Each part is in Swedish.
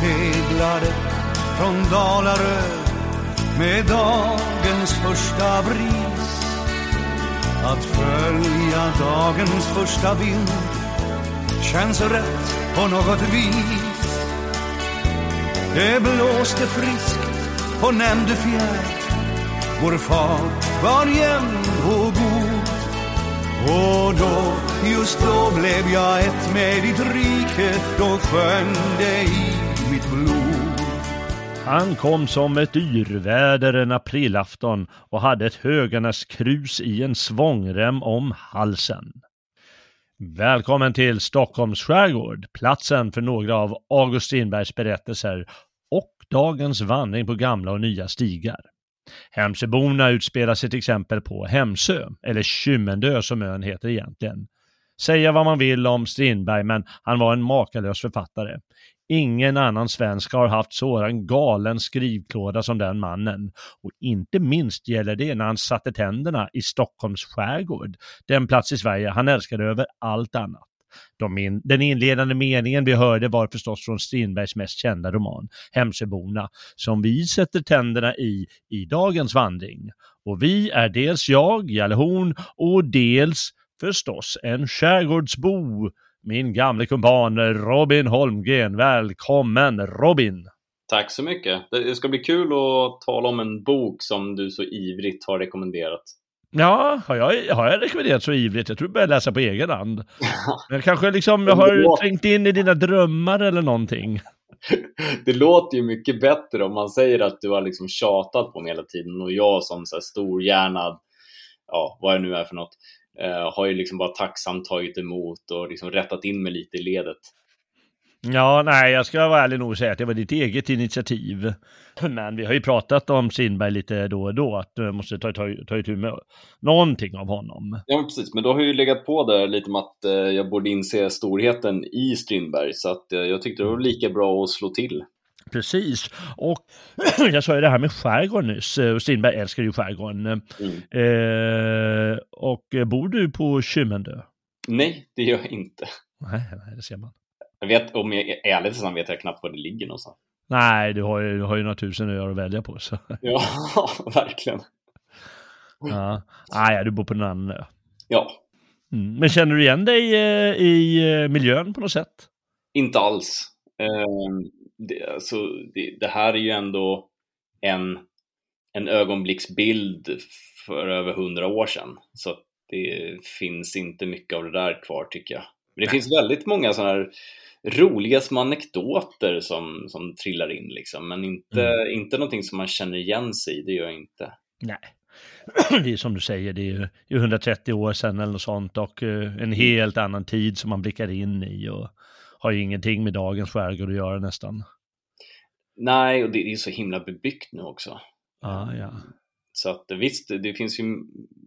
Seglade från Dalarö med dagens första bris. Att följa dagens första vind känns rätt på något vis. Det blåste friskt på nämnde fjärd. Vår far var jämn och god. Och då, just då blev jag ett med ditt rike. Då sjöng det i. Han kom som ett yrväder en aprilafton och hade ett Höganäs krus i en svångrem om halsen. Välkommen till Stockholms skärgård, platsen för några av August Strindbergs berättelser och dagens vandring på gamla och nya stigar. Hemsöborna utspelar sig till exempel på Hemsö, eller Kymmendö som ön heter egentligen. Säga vad man vill om Strindberg, men han var en makalös författare. Ingen annan svensk har haft sådan galen skrivklåda som den mannen. Och inte minst gäller det när han satte tänderna i Stockholms skärgård, den plats i Sverige han älskade över allt annat. De in, den inledande meningen vi hörde var förstås från Strindbergs mest kända roman, Hemsöborna, som vi sätter tänderna i i dagens vandring. Och vi är dels jag, Jalle Horn, och dels förstås en skärgårdsbo, min gamle kumpan Robin Holmgren. Välkommen Robin! Tack så mycket. Det ska bli kul att tala om en bok som du så ivrigt har rekommenderat. Ja, har jag, har jag rekommenderat så ivrigt? Jag tror jag börjar läsa på egen hand. Jag kanske liksom jag har trängt in i dina drömmar eller någonting. Det låter ju mycket bättre om man säger att du har liksom tjatat på mig hela tiden och jag som så här storhjärnad, ja, vad det nu är för något, eh, har ju liksom bara tacksamt tagit emot och liksom rättat in mig lite i ledet. Ja, nej, jag ska vara ärlig nog och säga att det var ditt eget initiativ. Men vi har ju pratat om Strindberg lite då och då, att du måste ta, ta, ta itu med någonting av honom. Ja, precis. Men då har jag ju legat på där lite med att eh, jag borde inse storheten i Strindberg, så att eh, jag tyckte det var lika bra att slå till. Precis. Och jag sa ju det här med skärgården nyss, och Strindberg älskar ju skärgården. Mm. Eh, och bor du på Kymmendö? Nej, det gör jag inte. Nej, nej, det ser man. Jag vet, om jag är ärlig så vet jag knappt var det ligger någonstans. Nej, du har ju, du har ju några tusen öar att välja på. Så. Ja, verkligen. Ja, ah, ja, du bor på en annan ö. Ja. Mm. Men känner du igen dig eh, i eh, miljön på något sätt? Inte alls. Eh, det, alltså, det, det, här är ju ändå en, en ögonblicksbild för över hundra år sedan. Så det finns inte mycket av det där kvar tycker jag. Men det finns väldigt många sådana här roliga små anekdoter som, som trillar in liksom. Men inte, mm. inte någonting som man känner igen sig i, det gör jag inte. Nej. Det är som du säger, det är ju 130 år sedan eller något sånt och eh, en Mm. helt annan tid som man blickar in i och har ju ingenting med dagens skärgård att göra nästan. Nej, och det är så himla bebyggt nu också. Ah, ja. Så att visst, det finns ju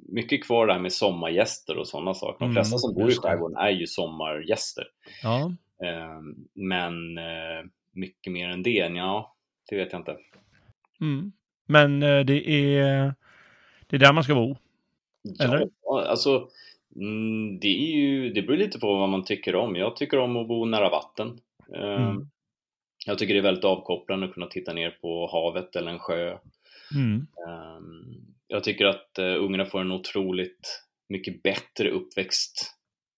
mycket kvar där med sommargäster och sådana saker. De Mm, flesta som bor i skärgården är ju sommargäster. Ja, Eh, Men eh, mycket mer än det, ja, det vet jag inte. mm. men eh, det är, det är där man ska bo. Eller? Ja, alltså, mm, det, är ju, det beror lite på vad man tycker om. Jag tycker om att bo nära vatten. Eh, Mm. Jag tycker det är väldigt avkopplande att kunna titta ner på havet eller en sjö. Mm. Ehm, Jag tycker att eh, ungarna får en otroligt mycket bättre uppväxt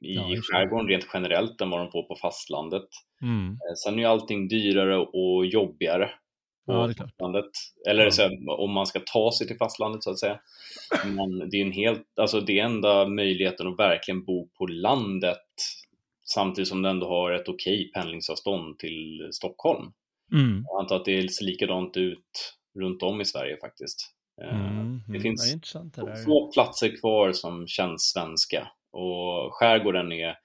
i Ja, skärgården rent generellt än vad de får på fastlandet. Mm. Eh, Sen är ju allting dyrare och jobbigare på Ja, det fastlandet. Eller Ja. så här, om man ska ta sig till fastlandet så att säga. Men det är en helt, alltså det enda möjligheten att verkligen bo på landet samtidigt som det ändå har ett okej pendlingsavstånd till Stockholm. Mm. Jag antar att det ser likadant ut runt om i Sverige faktiskt. Eh, Mm. Det Mm. finns Ja, intressant det där. få platser kvar som känns svenska Och skärgården är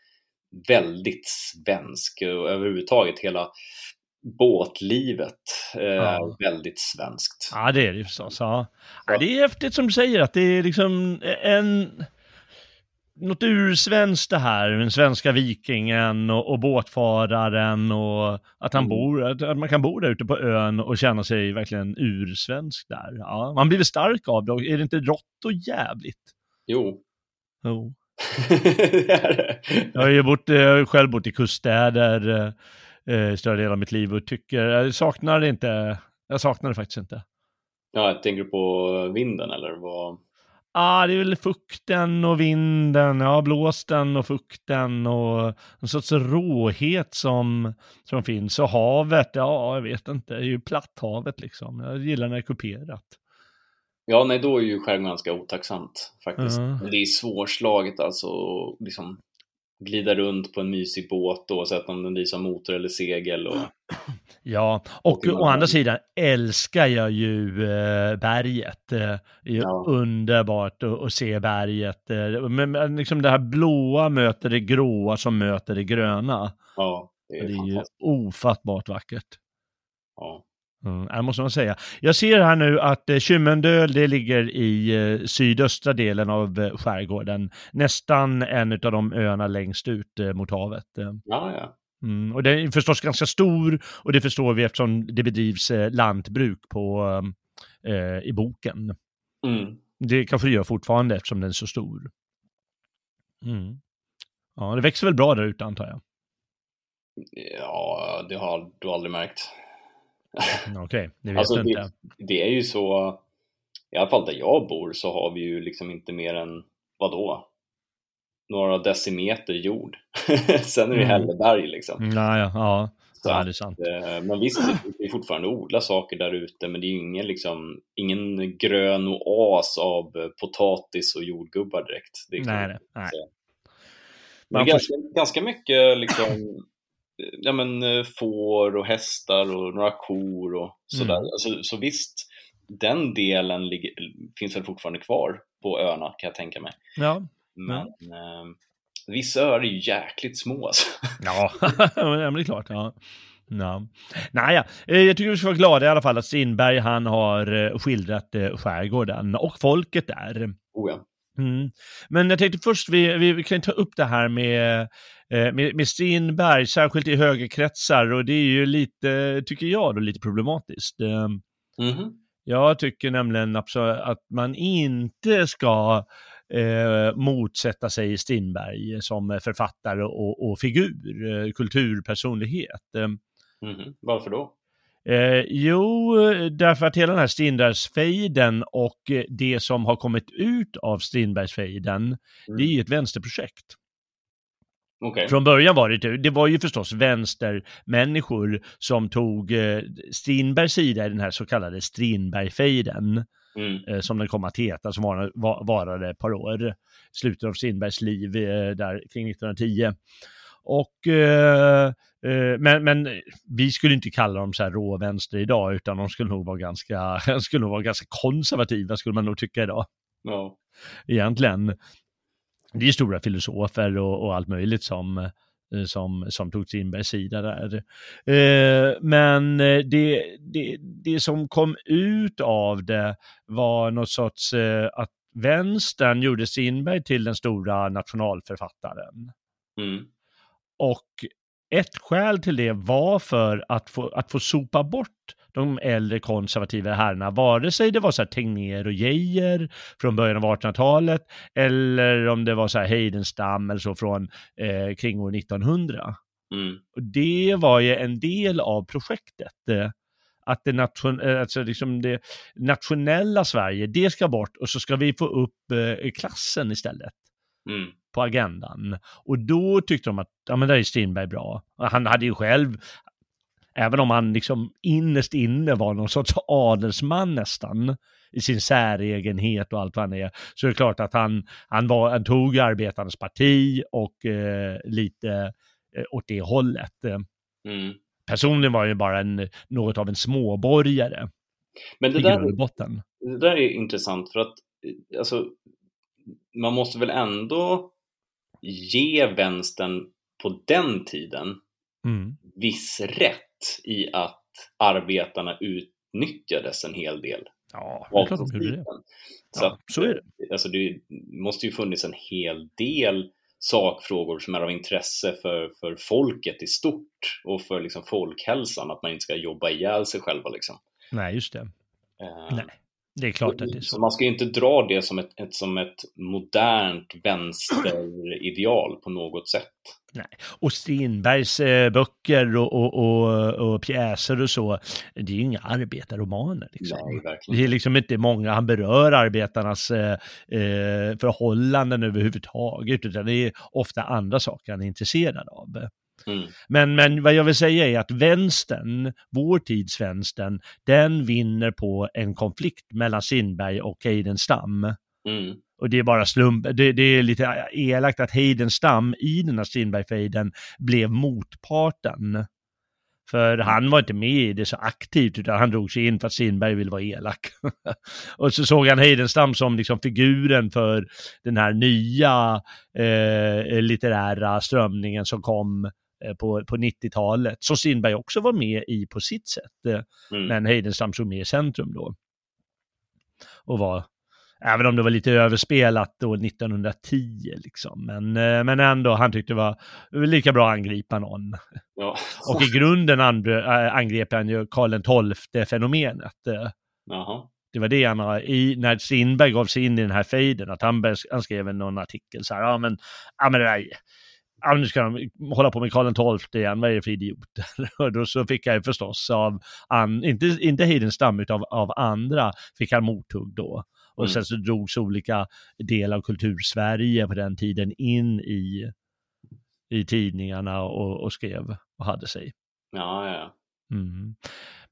väldigt svensk och överhuvudtaget hela båtlivet är ja. väldigt svenskt. Ja, det är det förstås. Ja. ja. det är häftigt som du säger att det är liksom en något ursvenskt det här, den svenska vikingen och, och båtfararen och att han mm. bor, att, att, man kan bo där ute på ön och känna sig verkligen ursvensk där. Ja, man blir väl stark av det, är det inte rått och jävligt? Jo. Jo. det är det. Jag har ju bott, jag har själv bott i kuststäder eh, större del av mitt liv och tycker, jag saknar det inte, jag saknar det faktiskt inte. Ja, tänker du på vinden eller vad? ah, det är väl fukten och vinden, ja, blåsten och fukten och en sorts råhet som, som finns. Och havet, ja, jag vet inte, det är ju platthavet liksom. Jag gillar när det är kuperat. Ja, nej, då är ju skärgården ganska otacksamt faktiskt. Mm. Det är svårslaget alltså, liksom glida runt på en mysig båt oavsett om den drivs av motor eller segel. Och... Ja, och å andra sidan älskar jag ju eh, berget. Det är ja. underbart att, att, se berget. Eh, men liksom det här blåa möter det gråa som möter det gröna. Ja, det är, det är ju ofattbart vackert. Ja. Mm, det måste man säga. Jag ser här nu att eh, Kymmendöl, det ligger i eh, sydöstra delen av eh, skärgården. Nästan en av de öarna längst ut eh, mot havet. Ja, ja. Mm, och den är förstås ganska stor och det förstår vi eftersom det bedrivs eh, lantbruk på, i boken. Mm. Det kanske det gör fortfarande eftersom den är så stor. Mm. Ja, det växer väl bra där ute antar jag? Ja, det har du aldrig märkt. Okej, okay, det vet alltså, du inte. Det, det, är ju så, i alla fall där jag bor så har vi ju liksom inte mer än, vadå? Några decimeter jord. Sen är det mm. hälleberg liksom. Ja, ja, ja. Så ja, det är sant. Eh, men visst, det är fortfarande odla saker där ute, men det är ju ingen, liksom, ingen grön oas av potatis och jordgubbar direkt. Det är nej, nej. Men ganska, ganska mycket liksom ja, men, eh, får och hästar och några kor och sådär. Mm. Alltså, så visst, den delen ligger, finns väl fortfarande kvar på öarna kan jag tänka mig. Ja. Men ja. Eh, vissa öar är ju jäkligt små alltså. Ja, men det är klart. Ja. Ja. Naja, eh, jag tycker vi ska vara glada i alla fall att Strindberg han har eh, skildrat skärgården och folket där. Oh ja. Mm. Men jag tänkte först, vi, vi, kan ta upp det här med, med, med Strindberg, särskilt i högerkretsar, och det är ju lite, tycker jag, då, lite problematiskt. Mm -hmm. Jag tycker nämligen att man inte ska eh, motsätta sig Strindberg som författare och, och figur, eh, kulturpersonlighet. Mm -hmm. Varför då? Eh, jo, därför att hela den här Strindbergsfejden och det som har kommit ut av Strindbergsfejden, mm. det är ju ett vänsterprojekt. Okay. Från början var det, det var ju förstås vänstermänniskor som tog eh, Strindbergs sida i den här så kallade Strindbergfejden, mm. eh, som den kom att heta, som var, var, varade ett par år, slutet av Strindbergs liv eh, där kring 1910. Och, eh, eh, men, men vi skulle inte kalla dem så här råvänster idag, utan de skulle nog vara ganska, skulle nog vara ganska konservativa, skulle man nog tycka idag. Ja. Egentligen. Det är stora filosofer och, och allt möjligt som, eh, som, som tog Strindbergs sida där. Eh, men det, det, det som kom ut av det var något sorts eh, att vänstern gjorde Strindberg till den stora nationalförfattaren. Mm. Och ett skäl till det var för att få, att få sopa bort de äldre konservativa herrarna, vare sig det var så här Tegnér och Geijer från början av 1800-talet eller om det var så här Heidenstam eller så från eh, kring år 1900. Mm. Och det var ju en del av projektet. Eh, att det, nation, eh, alltså liksom det nationella Sverige, det ska bort och så ska vi få upp eh, klassen istället. Mm på agendan. Och då tyckte de att, ja men där är Strindberg bra. Han hade ju själv, även om han liksom innerst inne var någon sorts adelsman nästan, i sin säregenhet och allt vad han är, så är det klart att han, han, var, han tog arbetarnas parti och eh, lite eh, åt det hållet. Mm. Personligen var han ju bara en, något av en småborgare. Men det där, det där är intressant för att alltså, man måste väl ändå ge vänstern på den tiden Mm. viss rätt i att arbetarna utnyttjades en hel del Ja, det är klart de gjorde det. Så, Ja, så är det. Alltså det måste ju funnits en hel del sakfrågor som är av intresse för, för folket i stort och för liksom folkhälsan, att man inte ska jobba ihjäl sig själva. Liksom. Nej, just det. Eh, Nej, det är klart att det är Så så. man ska ju inte dra det som ett, ett, som ett modernt vänsterideal på något sätt. Och Strindbergs eh, böcker och, och, och, och pjäser och så, det är ju inga arbetarromaner. Liksom. Nej. Det är liksom inte många, han berör arbetarnas eh, eh, förhållanden överhuvudtaget, utan det är ofta andra saker han är intresserad av. Mm. Men, men vad jag vill säga är att vänstern, vår tids vänstern, den vinner på en konflikt mellan Strindberg och Heidenstam. Mm. Och det är bara slump, det, det är lite elakt att Heidenstam i den här Strindberg-fejden blev motparten. För han var inte med i det så aktivt, utan han drog sig in för att Strindberg ville vara elak. och så såg han Heidenstam som liksom figuren för den här nya eh, litterära strömningen som kom på, på 90-talet, som Strindberg också var med i på sitt sätt. Eh, Mm. men Heidenstam stod med i centrum då. Och var, även om det var lite överspelat då 1910 liksom, men, eh, men ändå, han tyckte det var lika bra att angripa någon. Ja. Och i grunden angrep han ju Karl XII-fenomenet. Eh, Jaha. Det var det han har, i, när Strindberg gav sig in i den här fejden, att han, han skrev någon artikel så här, ja men, ja men det där, ja, nu ska de hålla på med Karl XII igen, vad är det för idioter? Och då så fick jag förstås av, an, inte, inte Heidenstam, utan av, av andra, fick han mothugg då. Och Mm. sen så drogs olika delar av kultursverige på den tiden in i, i tidningarna och, och skrev och hade sig. Ja, ja. Mm.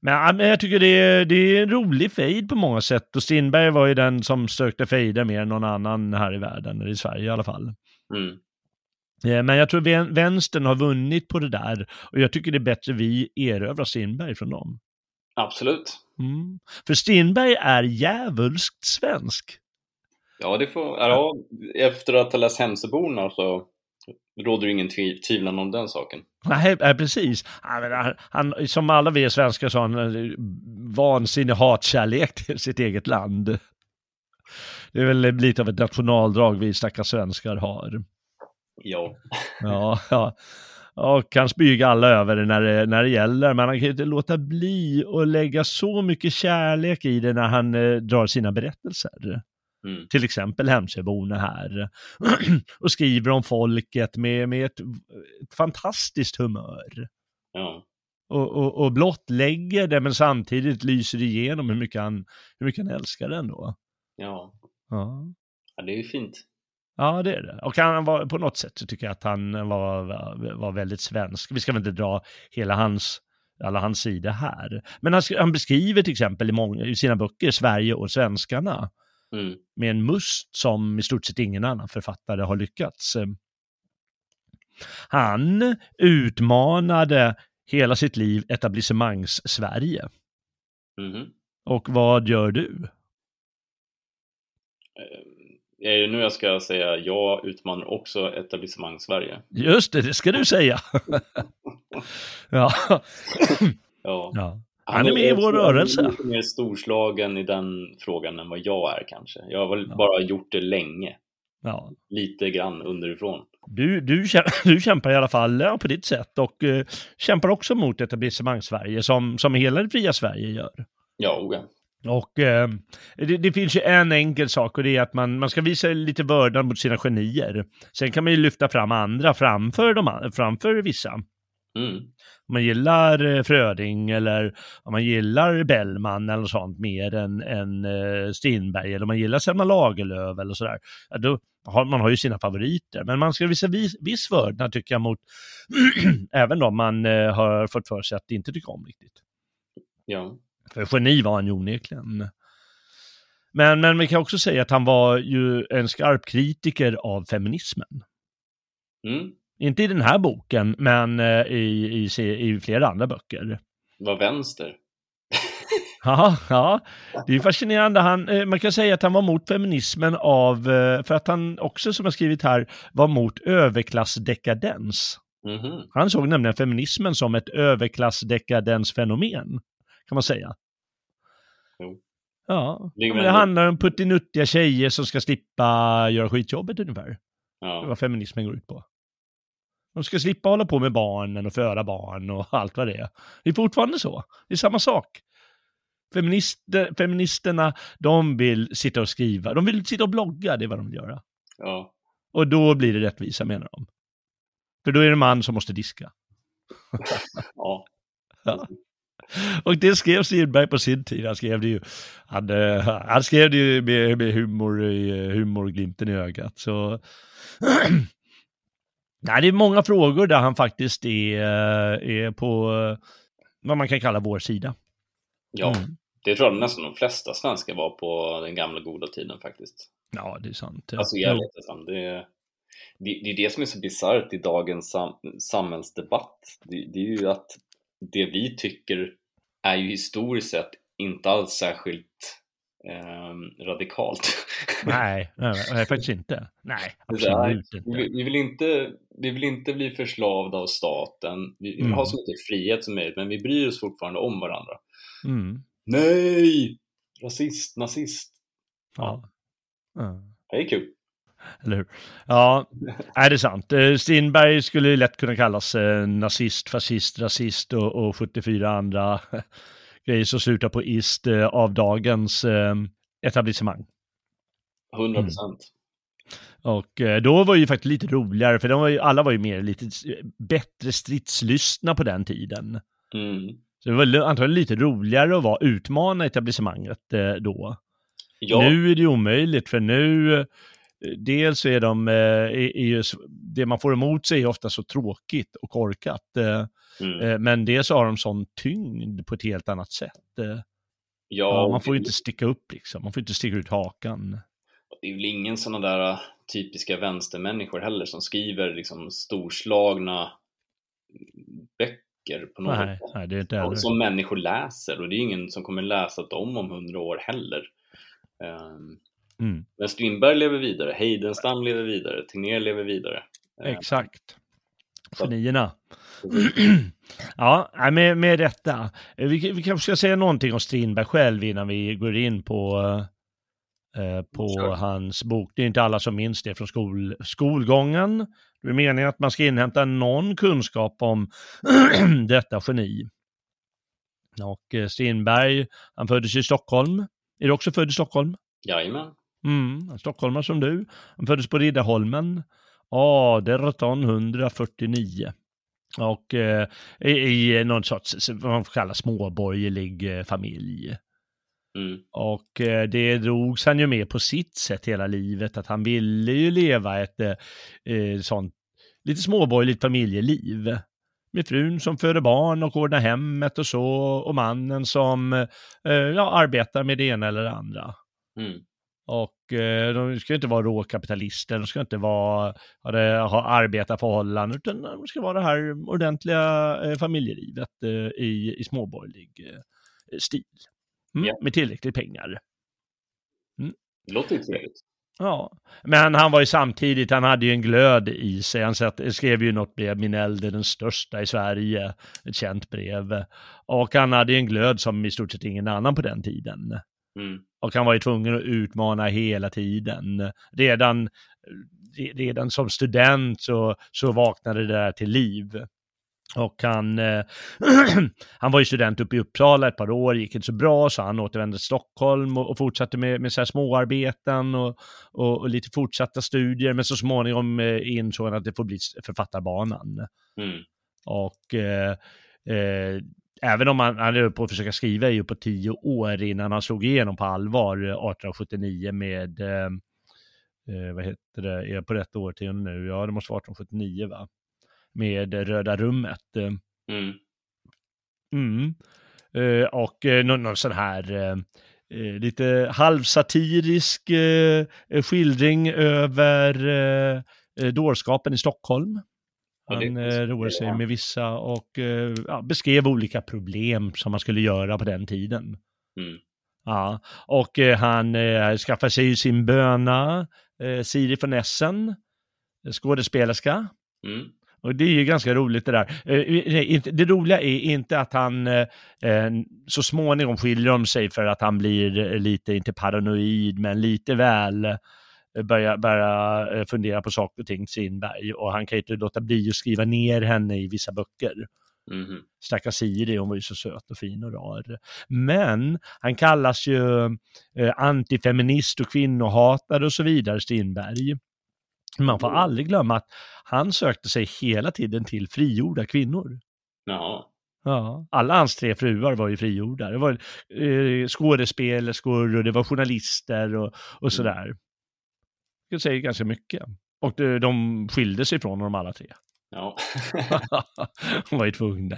Men jag tycker det är, det är en rolig fejd på många sätt och Strindberg var ju den som sökte fejder mer än någon annan här i världen, eller i Sverige i alla fall. Mm. Eh, Men jag tror vän- vänstern har vunnit på det där och jag tycker det är bättre vi erövrar Strindberg från dem. Absolut. Mm. För Strindberg är djävulskt svensk. Ja, det får, ja, efter att ha läst Hemsöborna så råder det ingen tvi- tvivel om den saken. Nej, precis. Han, han, som alla vi svenskar har han vansinnig hatkärlek till sitt eget land. Det är väl lite av ett nationaldrag vi stackars svenskar har. Ja. Ja, ja. Och kan spyga alla över det när det, när det gäller, men han kan ju inte låta bli att lägga så mycket kärlek i det när han eh, drar sina berättelser. Mm. Till exempel Hemsöborna här. och skriver om folket med, med ett, ett fantastiskt humör. Ja. Och, och, och blottlägger det, men samtidigt lyser igenom hur mycket han, hur mycket han älskar den då. Ja. Ja. ja, det är ju fint. Ja, det är det. Och han var, på något sätt så tycker jag att han var, var, väldigt svensk. Vi ska väl inte dra hela hans, alla hans sidor här. Men han, han beskriver till exempel i, många, i sina böcker Sverige och svenskarna Mm. med en must som i stort sett ingen annan författare har lyckats. Han utmanade hela sitt liv etablissemangs-Sverige. Mhm. Och vad gör du? Eh, Är det nu jag ska säga jag utmanar också etablissemang Sverige? Just det, det ska du säga. ja. Ja. ja. Han är med i vår rörelse. Han är lite mer storslagen i den frågan än vad jag är kanske. Jag har väl Ja. bara gjort det länge. ja. Lite grann underifrån. Du, du, du kämpar i alla fall ja, på ditt sätt och eh, kämpar också mot etablissemang-Sverige som, som hela det fria Sverige gör. Ja, oh ja. Och eh, det, det finns ju en enkel sak och det är att man, man ska visa lite vördnad mot sina genier. Sen kan man ju lyfta fram andra framför, de, framför vissa. Mm. Om man gillar eh, Fröding eller om man gillar Bellman eller sånt mer än, än eh, Strindberg eller om man gillar Selma Lagerlöf eller sådär. Ja, då har, man har ju sina favoriter, men man ska visa viss, viss vördnad tycker jag mot även om man eh, har fått för sig att inte tycka om riktigt. Ja. För geni var han ju onekligen. Men, men vi kan också säga att han var ju en skarp kritiker av feminismen. Mm. Inte i den här boken, men eh, i, i, i flera andra böcker. Var vänster. Ja, ja, det är fascinerande. Han, eh, man kan säga att han var mot feminismen av, eh, för att han också, som jag skrivit här, var mot överklassdekadens. Mhm. Han såg nämligen feminismen som ett överklassdekadensfenomen, kan man säga. Ja, det ändå- handlar om puttinuttiga tjejer som ska slippa göra skitjobbet ungefär. Det är Ja. vad feminismen går ut på. De ska slippa hålla på med barnen och föda barn och allt vad det är. Det är fortfarande så. Det är samma sak. Feminister, feministerna, de vill sitta och skriva. De vill sitta och blogga, det är vad de vill göra. ja. Och då blir det rättvisa menar de. För då är det man som måste diska. ja. Ja. Och det skrev Strindberg på sin tid. Han skrev det ju, han, eh, han skrev det ju med, med humor, i- humorglimten i ögat. Så... Nej, det är många frågor där han faktiskt är, eh, är på eh, vad man kan kalla vår sida. ja. Mm. Det tror jag nästan de flesta svenskar var på den gamla goda tiden faktiskt. Ja, det är sant. Alltså vet inte, det, är- det, det är det som är så bisarrt i dagens sam, samhällsdebatt. Det, det är ju att det vi tycker är ju historiskt sett inte alls särskilt ehm, radikalt. Nej, nej, nej, faktiskt inte. Nej, absolut vi, inte. vi, vill inte, vi vill inte bli förslavda av staten. Vi vill Mm. ha så mycket frihet som möjligt, men vi bryr oss fortfarande om varandra. Mm. Nej! Rasist, nazist. Ja. Ja. Det är kul. Eller hur? Ja, är det sant. Eh, Strindberg skulle lätt kunna kallas eh, nazist, fascist, rasist och, och 74 andra grejer som slutar på ist eh, av dagens etablissemang. 100 Mm. procent. Och eh, då var det ju faktiskt lite roligare, för de var ju, alla var ju mer lite bättre stridslystna på den tiden. Mm. Så det var li- antagligen lite roligare att vara utmana etablissemanget då. Ja, Nu är det omöjligt för nu, dels är de, eh, är, är ju, s- det man får emot sig är ofta så tråkigt och korkat. eh, mm. eh, Men dels har de sån tyngd på ett helt annat sätt. Ja, man får ju inte sticka upp liksom, man får inte sticka ut hakan. det är väl ingen sådana där typiska vänstermänniskor heller som skriver liksom storslagna böcker på något Nej, sätt. nej, det är inte. Som människor läser och det är ingen som kommer läsa dem om hundra år heller. Ehm, Mm, Men Strindberg lever vidare, Heidenstam lever vidare, Tegnér lever vidare. Ehm, exakt. Genierna. Ja, med, med detta. Eh, Vi, vi kanske ska säga någonting om Strindberg själv innan vi går in på, eh, på Kör. hans bok. Det är inte alla som minns det från skol, skolgången. Det är meningen att man ska inhämta någon kunskap om detta geni. Och eh, Strindberg, han föddes i Stockholm. Är du också född i Stockholm? Jajamän. Mm, stockholmare som du. Han föddes på Riddarholmen 1849. Och eh, i, i någon sorts, vad man får kalla småborgerlig eh, familj. Mm. Och eh, det drogs han ju med på sitt sätt hela livet, att han ville ju leva ett eh, eh, sånt lite småborgerligt familjeliv. Med frun som föder barn och ordnar hemmet och så, och mannen som eh, ja, arbetar med det ena eller det andra. Mm. Och eh, de ska inte vara råkapitalister, de ska inte vara, ha, arbetarförhållanden, utan de ska vara det här ordentliga eh, familjelivet eh, i, i småborgerlig eh, stil. Mm, Ja. Med tillräckligt pengar. Det låter ju trevligt. Ja, men han var ju samtidigt, han hade ju en glöd i sig. Han skrev ju något brev, min eld den största i Sverige, ett känt brev. Och han hade ju en glöd som i stort sett ingen annan på den tiden. Mm. Och han var ju tvungen att utmana hela tiden. Redan, redan som student så, så vaknade det där till liv. Och han, eh, han var ju student uppe i Uppsala ett par år, gick inte så bra, så han återvände till Stockholm och, och fortsatte med, med så småarbeten och, och, och lite fortsatta studier, men så småningom eh, insåg han att det får bli författarbanan. Mm. Och eh, eh, även om han, han höll på att försöka skriva i uppåt tio år innan han slog igenom på allvar eh, 1879 med, eh, eh, vad heter det, är jag på rätt årtionde nu? Ja, det måste vara 1879 va? Med eh, Röda rummet. Eh, Mm. Mm. Eh, och eh, någon, någon sån här eh, eh, lite halvsatirisk eh, eh, skildring över eh, eh, dårskapen i Stockholm. Han eh, roade sig med vissa och eh, ja, beskrev olika problem som man skulle göra på den tiden. Mm. Ja, och eh, han eh, skaffar sig sin böna, eh, Siri von Essen, skådespelerska. Mm. Och det är ju ganska roligt det där. Det roliga är inte att han så småningom skiljer om sig för att han blir lite, inte paranoid, men lite väl eh, börjar, börjar eh, fundera på saker och ting, Strindberg. Och han kan ju inte låta bli att skriva ner henne i vissa böcker. Mhm. Stackars Siri, hon var ju så söt och fin och rar. Men han kallas ju eh, antifeminist och kvinnohatare och så vidare, Strindberg. Man får aldrig glömma att han sökte sig hela tiden till frigjorda kvinnor. Jaha. Ja, alla hans tre fruar var ju frigjorda. Det var eh, skådespelerskor och det var journalister och, och sådär. Jag säger ganska mycket. Och de, de skilde sig från honom alla tre. Ja. Hon var ju tvungna,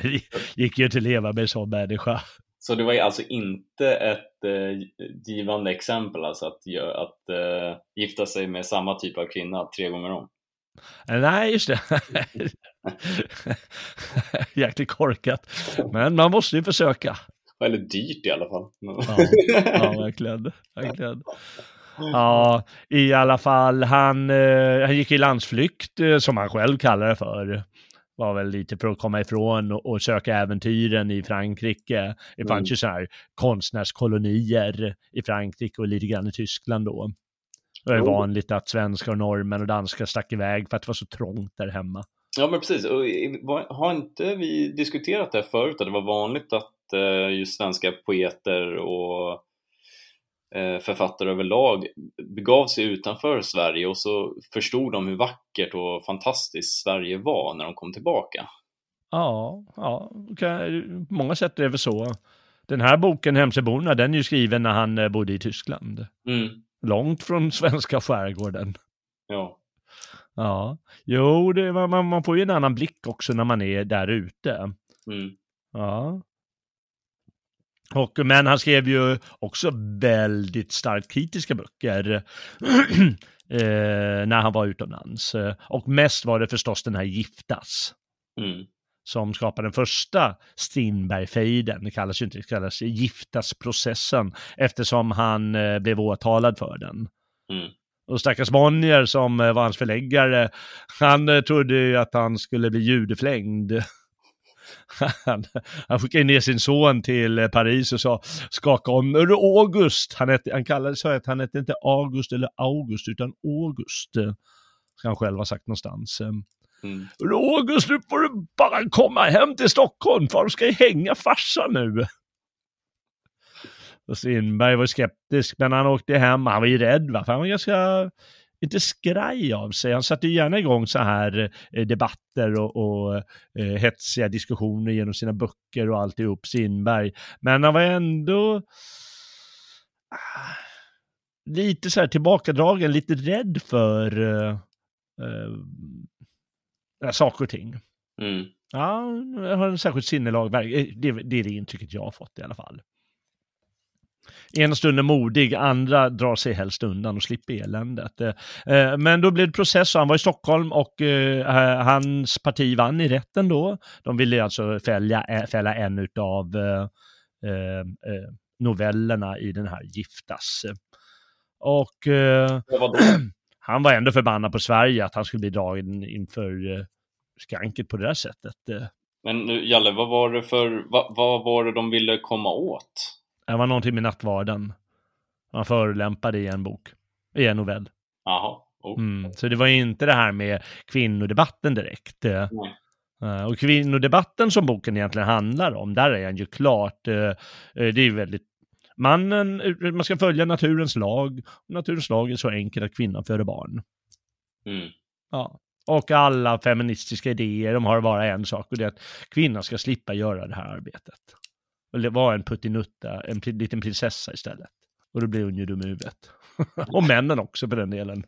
gick ju inte att leva med som människa. Så det var ju alltså inte ett eh, givande exempel alltså att, att eh, gifta sig med samma typ av kvinna tre gånger om? Nej, just det. Jäkligt korkat. Men man måste ju försöka. Eller dyrt i alla fall. Ja, ja verkligen. verkligen. Ja, i alla fall, han, eh, han gick i landsflykt, eh, som han själv kallar det för. Var väl lite för att komma ifrån och, och söka äventyren i Frankrike. Det fanns Mm. ju så här konstnärskolonier i Frankrike och lite grann i Tyskland då. Det var ju vanligt att svenskar och norrmän och danskar stack iväg för att det var så trångt där hemma. Ja, men precis. Och har inte vi diskuterat det här förut? Att det var vanligt att eh, just svenska poeter och författare överlag begav sig utanför Sverige och så förstod de hur vackert och fantastiskt Sverige var när de kom tillbaka. Ja, ja, kan- på många sätt är det väl så. Den här boken, Hemsöborna, den är ju skriven när han eh, bodde i Tyskland. Mm. Långt från svenska skärgården. Ja. Ja, jo, det, man, man får ju en annan blick också när man är där ute. Mm. Ja. Och, men han skrev ju också väldigt starkt kritiska böcker eh, när han var utomlands. Och mest var det förstås den här Giftas Mm. som skapade den första Strindberg-fejden. Det kallas ju inte, det kallas Giftasprocessen eftersom han eh, blev åtalad för den. Mm. Och stackars Bonnier som eh, var hans förläggare, han eh, trodde ju att han skulle bli judeflängd. Han, han skickade ner sin son till eh, Paris och sa, skaka om, August? Han, hette, han kallade sig att han hette inte August eller August utan August. Ska han själv ha sagt någonstans. Eh, Mm. "Är det August, nu får du bara komma hem till Stockholm, för de ska ju hänga farsan nu. Och Strindberg var skeptisk, men han åkte hem. Han var ju rädd, va? för han var ganska, inte skraj av sig. Han satte gärna igång så här eh, debatter och, och eh, hetsiga diskussioner genom sina böcker och alltihop, Strindberg. Men han var ändå ah, lite så här tillbakadragen, lite rädd för eh, eh, saker och ting. Mm. Ja, jag har en särskilt sinnelag. Det, det är det intrycket jag har fått i alla fall. Ena stunden modig, andra drar sig helst undan och slipper eländet. Eh, eh, Men då blev det process och han var i Stockholm och eh, hans parti vann i rätten då. De ville alltså fälla, fälla en eh, novellerna i den här Giftas. Och han var ändå förbannad på Sverige att han skulle bli dragen inför skranket på det där sättet. Men nu, Jalle, vad var det för, vad, vad var det de ville komma åt? Det var någonting med nattvarden. Han förolämpade i en bok, i en novell. Jaha. Oh. Mm. Så det var inte det här med kvinnodebatten direkt. eh. Nej. Eh, Och kvinnodebatten som boken egentligen handlar om, där är han ju klart, eh, det är ju väldigt Mannen, man ska följa naturens lag. Naturens lag är så enkelt att kvinnan föder barn. Mm. Ja. Och alla feministiska idéer, de har bara en sak och det är att kvinnan ska slippa göra det här arbetet. Eller vara en puttinutta, en liten prinsessa istället. Och då blir hon ju dum i huvudet. och männen också för den delen.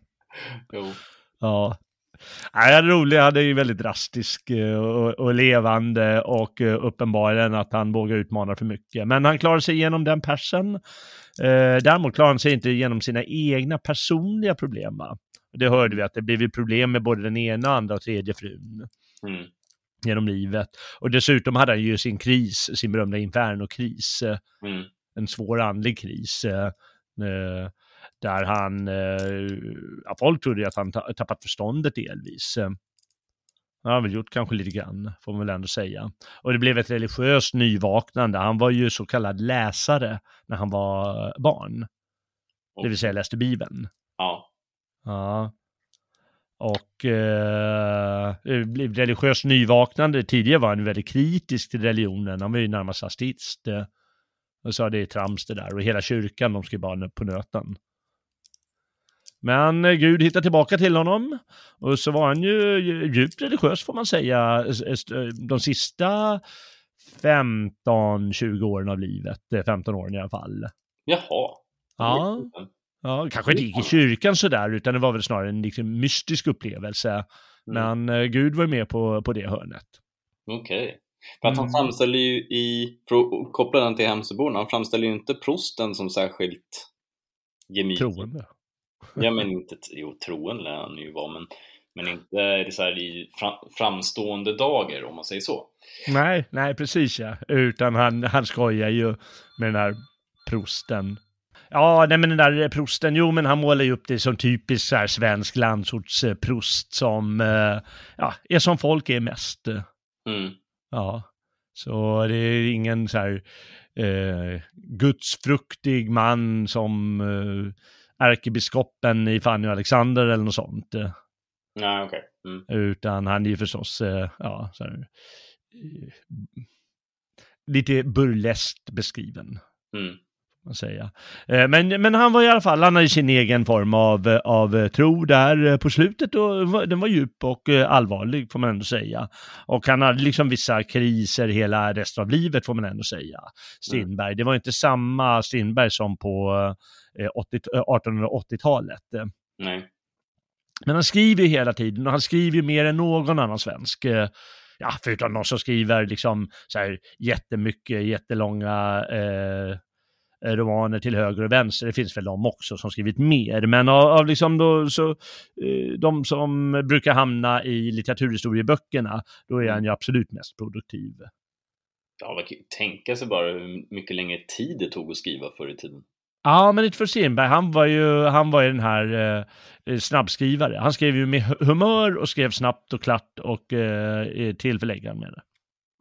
Jo. Ja. Nej, det roliga, han är ju väldigt drastisk eh, och, och levande och eh, uppenbarligen att han vågar utmana för mycket. Men han klarar sig igenom den persen. Eh, däremot klarar han sig inte igenom sina egna personliga problem. Va? Det hörde vi att det blev problem med både den ena, andra och tredje frun Mm. Genom livet. Och dessutom hade han ju sin kris, sin berömda Inferno-kris. Eh, Mm. en svår andlig kris. Eh, eh, där han, eh, ja, folk trodde att han tappat förståndet delvis. Det har han väl gjort kanske lite grann, får man väl ändå säga. Och det blev ett religiöst nyvaknande. Han var ju så kallad läsare när han var barn. Det vill säga läste Bibeln. Ja. Ja. Och eh, religiöst nyvaknande. Tidigare var han väldigt kritisk till religionen. Han var ju närmast ateist. Och sa det är trams det där. Och hela kyrkan, de ska bara på nöten. Men eh, Gud hittade tillbaka till honom och så var han ju djupt religiös får man säga de sista 15-20 åren av livet, 15 åren i alla fall. Jaha. Ja. Ja, kanske inte gick i kyrkan sådär, utan det var väl snarare en liksom mystisk upplevelse. Mm. Men mm. Gud var med på, på det hörnet. Okej. Okay. För att han mm. framställer ju i, för att koppla den till Hemsöborna, han framställer ju inte prosten som särskilt gemytlig. Troende. Ja, men inte, jo, troende lär han ju vara, men, men inte så här i framstående dagar om man säger så. Nej, nej precis ja, utan han, han skojar ju med den här prosten. Ja, nej men den där prosten, jo men han målar ju upp det som typisk så här svensk landsortsprost som, eh, ja, är som folk är mest. Mm. Ja, så det är ingen så här eh, gudsfruktig man som eh, ärkebiskopen i Fanny och Alexander eller något sånt. Nej, okej. Okay. Mm. Utan han är ju förstås, eh, ja, så här, lite burleskt beskriven. Mm. Man säga. Eh, men, men han var i alla fall, han hade sin egen form av, av tro där på slutet och den var djup och allvarlig får man ändå säga. Och han hade liksom vissa kriser hela resten av livet får man ändå säga. Strindberg, det var inte samma Strindberg som på 1880-talet. Eh, eh, Nej. Men han skriver hela tiden och han skriver mer än någon annan svensk. Eh, ja, förutom de som skriver liksom så här jättemycket, jättelånga eh, romaner till höger och vänster. Det finns väl de också som skrivit mer, men av, av liksom då, så, eh, de som brukar hamna i litteraturhistorieböckerna, då är han ju absolut mest produktiv. Ja, man kan ju tänka sig bara hur mycket längre tid det tog att skriva förr i tiden. Ja, men inte för Stenberg, han var ju, han var ju den här eh, snabbskrivare. Han skrev ju med humör och skrev snabbt och klart och eh, till förläggaren med det.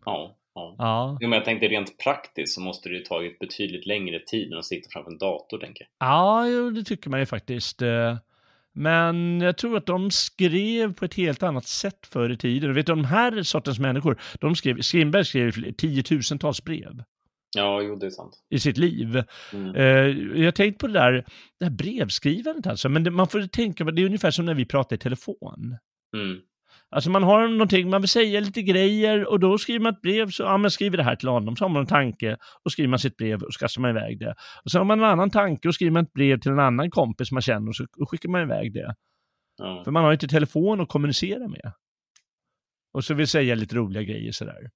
Ja, ja. ja. Men jag tänkte rent praktiskt så måste det ju tagit betydligt längre tid än att sitta framför en dator, tänker jag. Ja, jo, det tycker man ju faktiskt. Eh. Men jag tror att de skrev på ett helt annat sätt förr i tiden. Du vet, de här sortens människor, de skrev, Strindberg skrev tiotusentals brev. Ja, jo, det är sant. I sitt liv. Mm. Uh, jag tänkt på det där, det här brevskrivandet alltså, men det, man får tänka, det är ungefär som när vi pratar i telefon. Mm. Alltså man har någonting, man vill säga lite grejer och då skriver man ett brev, så ja, man skriver det här till honom, så har man en tanke och skriver man sitt brev och så kastar man iväg det. Och så har man en annan tanke och skriver man ett brev till en annan kompis man känner och så och skickar man iväg det. Ja. För man har ju inte telefon att kommunicera med. Och så vill säga lite roliga grejer sådär.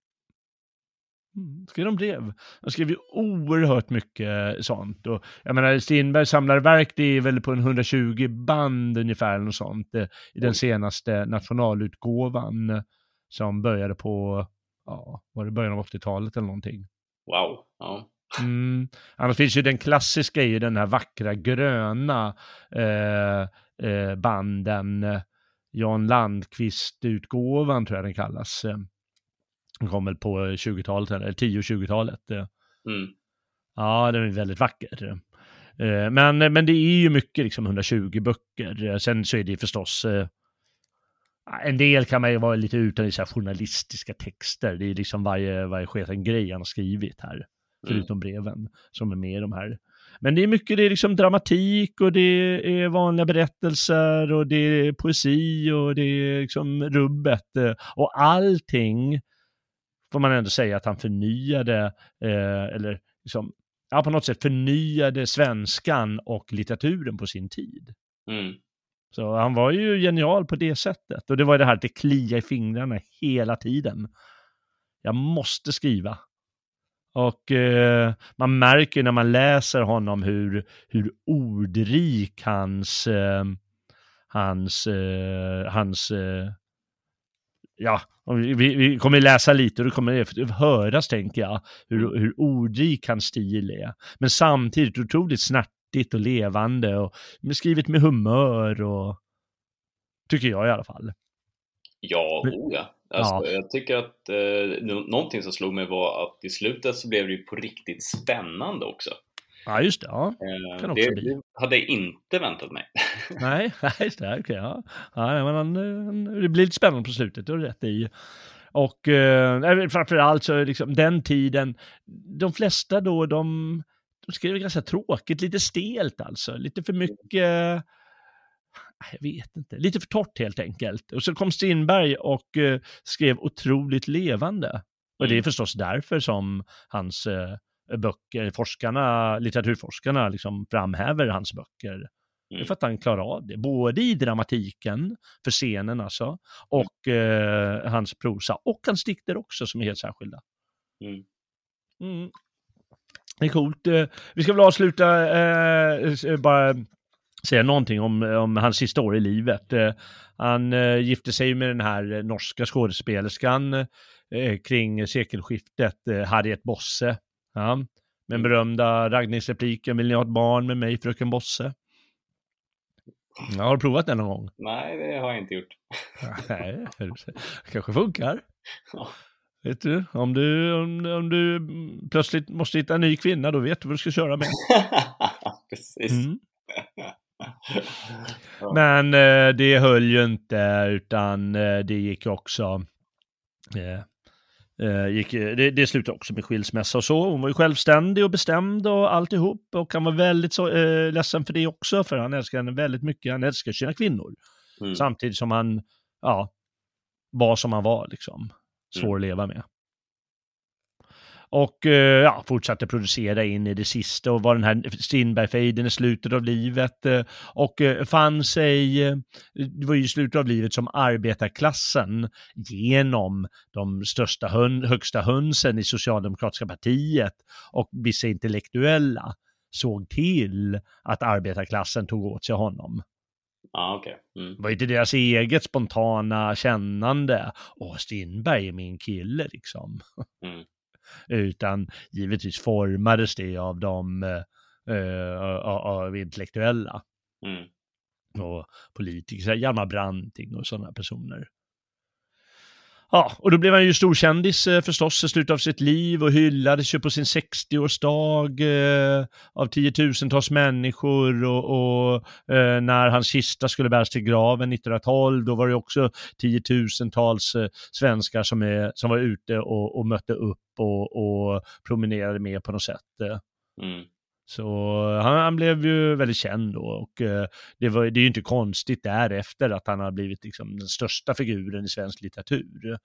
Mm, skrev de brev. De skrev ju oerhört mycket sånt. Och jag menar, Strindberg samlar verk, det är väl på en 120 band ungefär, eller sånt, eh, i den senaste nationalutgåvan som började på, ja, var det början av 80-talet eller någonting? Wow, ja. Mm. Annars finns ju den klassiska i den här vackra gröna eh, eh, banden, Jan Landqvist-utgåvan tror jag den kallas. Den kom väl på 20-talet, eller 10-20-talet. Mm. Ja, den är väldigt vacker. Eh, men, men det är ju mycket, liksom 120 böcker. Sen så är det förstås, eh, en del kan man ju vara lite utan i så journalistiska texter. Det är liksom varje, varje sketen grej han har skrivit här, mm. förutom breven som är med i de här. Men det är mycket, det är liksom dramatik och det är vanliga berättelser och det är poesi och det är liksom rubbet och allting får man ändå säga att han förnyade, eh, eller liksom, ja, på något sätt förnyade svenskan och litteraturen på sin tid. Mm. Så han var ju genial på det sättet. Och det var det här att det kliar i fingrarna hela tiden. Jag måste skriva. Och eh, man märker när man läser honom hur, hur ordrik hans, eh, hans, eh, hans eh, ja, vi, vi kommer läsa lite och det kommer höras, tänker jag, hur, hur ordrik hans stil är. Men samtidigt otroligt snärtigt och levande och skrivet med humör och tycker jag i alla fall. Ja, oh ja. Alltså, ja. Jag tycker att eh, någonting som slog mig var att i slutet så blev det ju på riktigt spännande också. Ja, just det. Ja. Eh, kan det, bli. hade jag inte väntat mig. nej, just det. Okay, ja. Ja, men, det blir lite spännande på slutet, du har rätt i. Och eh, framförallt så liksom den tiden, de flesta då, de, de skrev ganska tråkigt, lite stelt alltså, lite för mycket jag vet inte, lite för torrt helt enkelt. Och så kom Strindberg och eh, skrev otroligt levande. Och det är mm. förstås därför som hans eh, böcker, forskarna, litteraturforskarna liksom framhäver hans böcker. Mm. Mm. för att han klarar av det, både i dramatiken, för scenen alltså, och mm. eh, hans prosa, och hans dikter också som är helt särskilda. Mm. Mm. Det är coolt. Eh, vi ska väl avsluta, eh, bara säga någonting om, om hans sista år i livet. Eh, han eh, gifte sig med den här norska skådespelerskan eh, kring sekelskiftet, eh, Harriet Bosse. Ja, den mm. berömda raggningsrepliken, vill ni ha ett barn med mig fröken Bosse? Ja, har du provat den någon gång? Nej, det har jag inte gjort. Nej, kanske funkar. Ja. Vet du, om du, om, om du plötsligt måste hitta en ny kvinna, då vet du vad du ska köra med. Precis. Mm. Men eh, det höll ju inte, utan eh, det gick också eh, Eh, gick, det, det slutade också med skilsmässa och så. Hon var ju självständig och bestämd och alltihop. Och han var väldigt så, eh, ledsen för det också, för han älskar henne väldigt mycket. Han älskar sina kvinnor. Mm. Samtidigt som han, ja, var som han var liksom. Svår mm. att leva med. Och eh, ja, fortsatte producera in i det sista och var den här Strindberg-fejden i slutet av livet. Eh, och eh, fann sig, det var ju i slutet av livet som arbetarklassen genom de största högsta hönsen i socialdemokratiska partiet och vissa intellektuella såg till att arbetarklassen tog åt sig honom. Ah, okay. Mm. Det var inte deras eget spontana kännande. Åh, Strindberg är min kille liksom. Mm utan givetvis formades det av de uh, av intellektuella. Mm. Och politiker, Hjalmar Branting och sådana personer. Ja, och då blev han ju storkändis eh, förstås i slutet av sitt liv och hyllades ju på sin 60-årsdag eh, av tiotusentals människor och, och eh, när hans kista skulle bäras till graven 1912, då var det också tiotusentals eh, svenskar som, är, som var ute och, och mötte upp och, och promenerade med på något sätt. Eh. Mm. Så han, han, blev ju väldigt känd då och eh, det, var, det är ju inte konstigt därefter att han har blivit liksom den största figuren i svensk litteratur.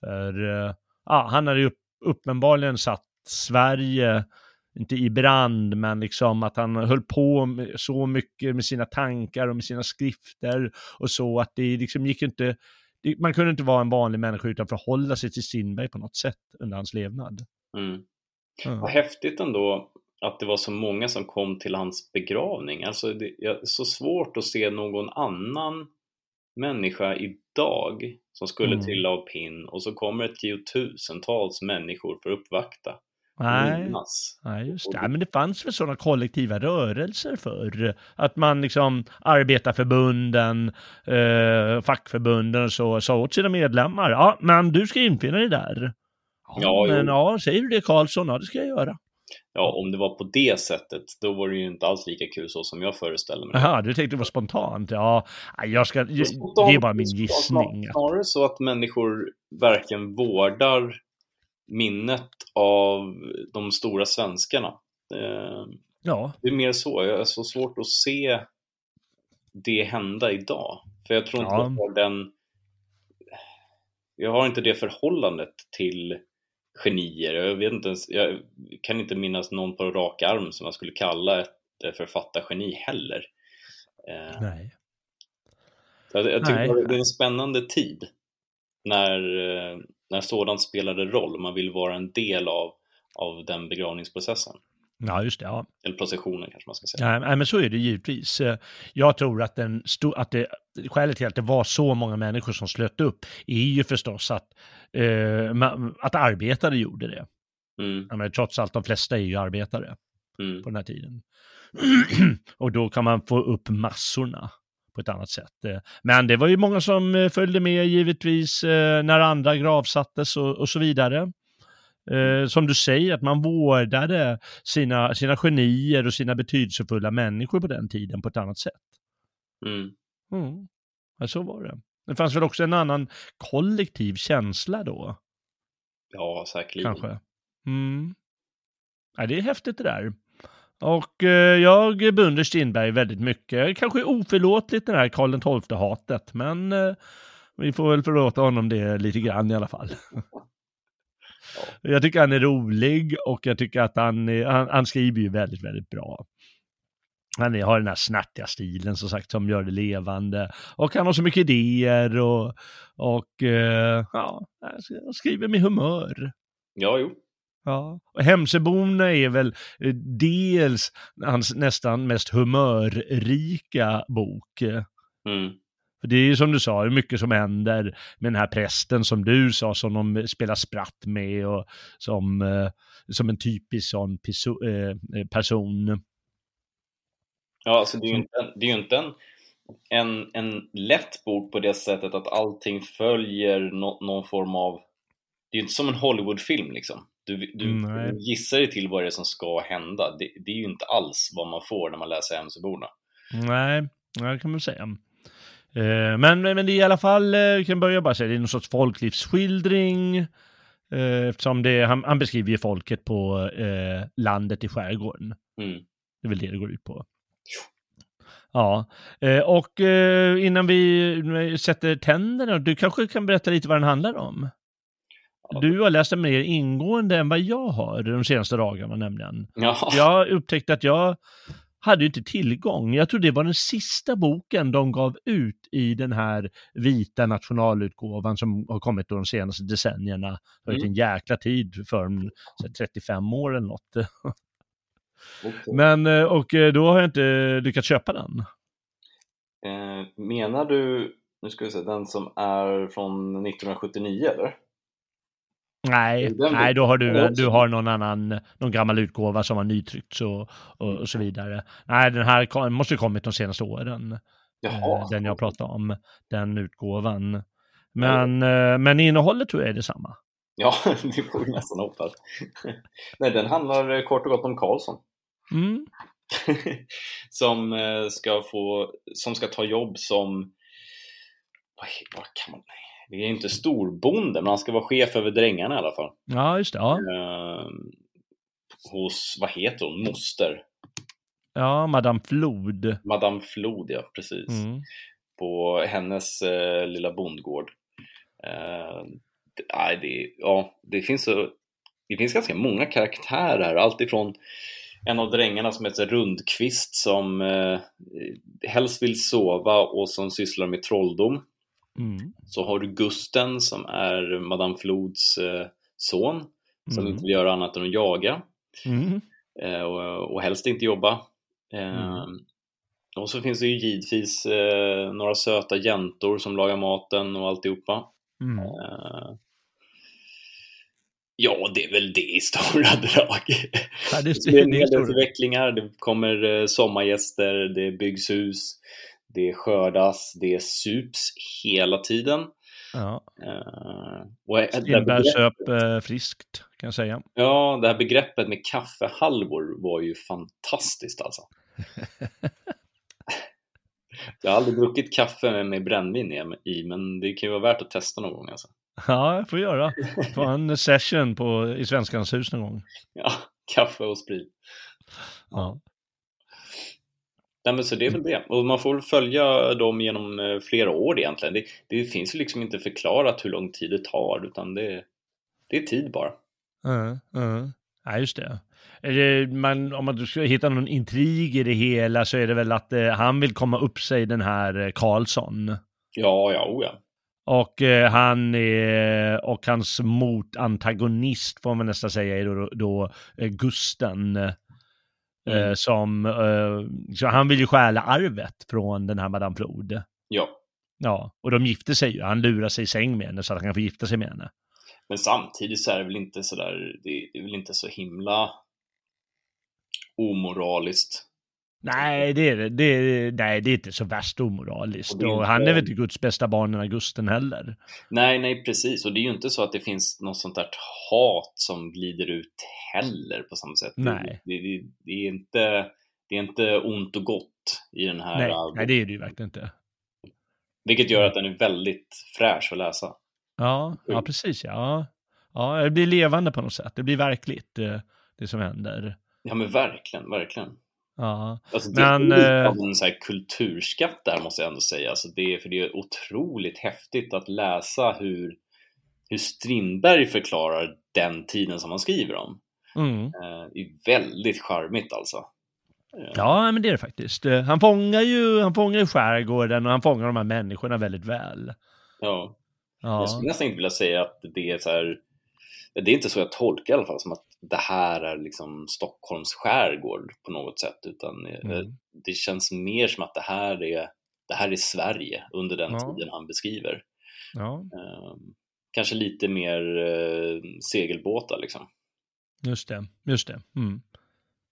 För eh, ja, han hade ju upp, uppenbarligen satt Sverige, inte i brand, men liksom att han höll på så mycket med sina tankar och med sina skrifter och så att det liksom gick inte, det, man kunde inte vara en vanlig människa utan förhålla sig till Strindberg på något sätt under hans levnad. Mm. Mm. Vad häftigt ändå att det var så många som kom till hans begravning. Alltså det är så svårt att se någon annan människa idag som skulle mm. trilla av pinn och så kommer det tiotusentals människor för att uppvakta. Nej, nej, just det. men det fanns väl sådana kollektiva rörelser för Att man liksom arbetarförbunden, eh, fackförbunden och så sa åt sina medlemmar, ja men du ska infinna dig där. Ja, ja men jo. ja, säger du det Karlsson? Ja, det ska jag göra ja, om det var på det sättet, då var det ju inte alls lika kul så som jag föreställer mig. Jaha, du tänkte det var spontant? Ja, jag ska, det är bara min gissning. Snarare så att människor verkligen vårdar minnet av de stora svenskarna. Eh, ja. Det är mer så, jag är så svårt att se det hända idag. För jag tror inte ja. jag har den jag har inte det förhållandet till genier. Jag, vet inte ens, jag kan inte minnas någon på rak arm som jag skulle kalla ett författargeni heller. Eh, Nej. Jag, jag tycker Nej. det är en spännande tid när, eh, när sådant spelade roll man vill vara en del av, av den begravningsprocessen. Ja, just det. Ja. Eller processionen kanske man ska säga. Nej, men så är det givetvis. Eh, Jag tror att, den sto- att det, skälet till att det var så många människor som slöt upp är ju förstås att, eh, att arbetare gjorde det. Mm, menar, trots allt, de flesta är ju arbetare mm, på den här tiden. och då kan man få upp massorna på ett annat sätt. Eh, Men det var ju många som eh, följde med givetvis när andra gravsattes och, och så vidare. Eh, Som du säger, att man vårdade sina, sina genier och sina betydelsefulla människor på den tiden på ett annat sätt. mm. Mm. Ja, så var det. Det fanns väl också en annan kollektiv känsla då, Ja, säkerligen. kanske. Mm. Ja, det är häftigt det där. Och eh, jag beundrar Strindberg väldigt mycket. Kanske oförlåtligt det här Karl XII-hatet, men eh, vi får väl förlåta honom det lite grann i alla fall. Jag tycker han är rolig och jag tycker att han, är, han, han skriver ju väldigt, väldigt bra. Han har den här snärtiga stilen som sagt som gör det levande. Och han har så mycket idéer och, och eh, ja, skriver med humör. Ja, jo. Ja, och Hemsöborna är väl eh, dels hans nästan mest humörrika bok. Mm. För det är ju som du sa, är mycket som händer med den här prästen som du sa, som de spelar spratt med och som, eh, som en typisk sån piso, eh, person. Ja, alltså det är ju inte, en, det är inte en, en, en lätt bok på det sättet att allting följer nå, någon form av... Det är ju inte som en Hollywoodfilm liksom. Du, du, Nej. gissar ju till vad det är som ska hända. Det, det är ju inte alls vad man får när man läser Hemsöborna. Nej, det kan man säga. Eh, Men, men det är i alla fall, eh, kan börja bara säga, det är någon sorts folklivsskildring. eh, Eftersom det, han, han beskriver ju folket på eh, landet i skärgården. Mm. Det är väl det det går ut på. Ja, och innan vi sätter tänderna, du kanske kan berätta lite vad den handlar om? Du har läst den mer ingående än vad jag har de senaste dagarna nämligen. Ja. Jag upptäckte att jag hade ju inte tillgång. Jag tror det var den sista boken de gav ut i den här vita nationalutgåvan som har kommit de senaste decennierna. Det har varit Mm. en jäkla tid för här 35 år eller något. Okej. Men, eh, och eh, då har jag inte lyckats köpa den. Eh, menar du, nu ska vi se, den som är från 1979 eller? Nej, nej då har du, du har någon annan, någon gammal utgåva som har nytryckts och, och, och så vidare. Nej, den här måste ju kommit de senaste åren. Jaha. eh, Den jag pratar om, den utgåvan. Men, eh, men innehållet tror jag är detsamma. Ja, det får vi nästan hoppas. Nej, den handlar kort och gott om Karlsson. Mm. som eh, ska få, som ska ta jobb som, vad kan man, det är inte storbonde, men han ska vara chef över drängarna i alla fall. Ja, just det. Ja, Eh, hos, vad heter hon, moster? ja Madame Flod. Madame Flod, ja precis. Mm. På hennes eh, lilla bondgård. Eh, det, ja, det finns så, det finns ganska många karaktärer alltifrån en av drängarna som heter Rundqvist som eh, helst vill sova och som sysslar med trolldom. Mm. Så har du Gusten som är Madame Flods eh, son som Mm. inte vill göra annat än att jaga Mm. eh, och, och helst inte jobba. Eh. Och så finns det ju givetvis eh, några söta jäntor som lagar maten och alltihopa. Mm. Eh, ja, det är väl det i stora drag. Ja, det, Det är en hel del förvecklingar, det kommer eh, sommargäster, det byggs hus, det skördas, det sups hela tiden. ja. Eh, och Strindberg söp eh, friskt, kan jag säga. ja, det här begreppet med kaffehalvor var ju fantastiskt alltså. Jag har aldrig druckit kaffe med, med brännvin i- i, men det kan ju vara värt att testa någon gång alltså. Ja, jag får göra. Få en session på, i Svenskans hus någon gång. Ja, kaffe och sprit. Ja. Nej, men så det är väl det. Och man får följa dem genom eh, flera år egentligen. Det, det finns ju liksom inte förklarat hur lång tid det tar, utan det, det är tid bara. Ja, ja. Ja, just det. Man, om man ska hitta någon intrig i det hela så är det väl att eh, han vill komma upp sig, den här eh, Karlsson. Ja, ja, oh ja. Och eh, han är, och hans motantagonist får man nästan säga är då, då Gusten. Eh, som, eh, så han vill ju stjäla arvet från den här Madame Flod. Ja. Ja, och de gifter sig ju. Han lurar sig i säng med henne så att han kan få gifta sig med henne. Men samtidigt så är det väl inte så där, det är väl inte så himla omoraliskt. Nej, det är, det, är, nej, det är inte så värst omoraliskt. Och Och han är väl inte Guds bästa barn, Augusten heller. Nej, nej precis. Och det är ju inte så att det finns något sånt där hat som glider ut heller på samma sätt. Nej. Det, det, det, är, inte, det är inte ont och gott i den här. Nej, nej, det är det ju verkligen inte. Vilket gör att den är väldigt fräsch att läsa. Ja, ja Mm. precis ja. Ja, det blir levande på något sätt. Det blir verkligt, det, det som händer. Ja men verkligen, verkligen. Ja, Alltså, det Men, är lite eh, av en så här kulturskatt där måste jag ändå säga. Alltså, det för det är otroligt häftigt att läsa hur, hur Strindberg förklarar den tiden som han skriver om. mm. Eh, det är väldigt charmigt alltså. Eh, ja men det är det faktiskt. Han fångar ju han fångar ju skärgården och han fångar de här människorna väldigt väl. ja. Ja, Jag skulle nästan inte vilja säga att det är så här, det är inte så jag tolkar i alla fall, som att det här är liksom Stockholms skärgård på något sätt, utan eh, Mm. det känns mer som att det här är, det här är Sverige under den Ja. tiden han beskriver. ja, Eh, kanske lite mer eh, segelbåtar liksom. just det. Just det. Mm.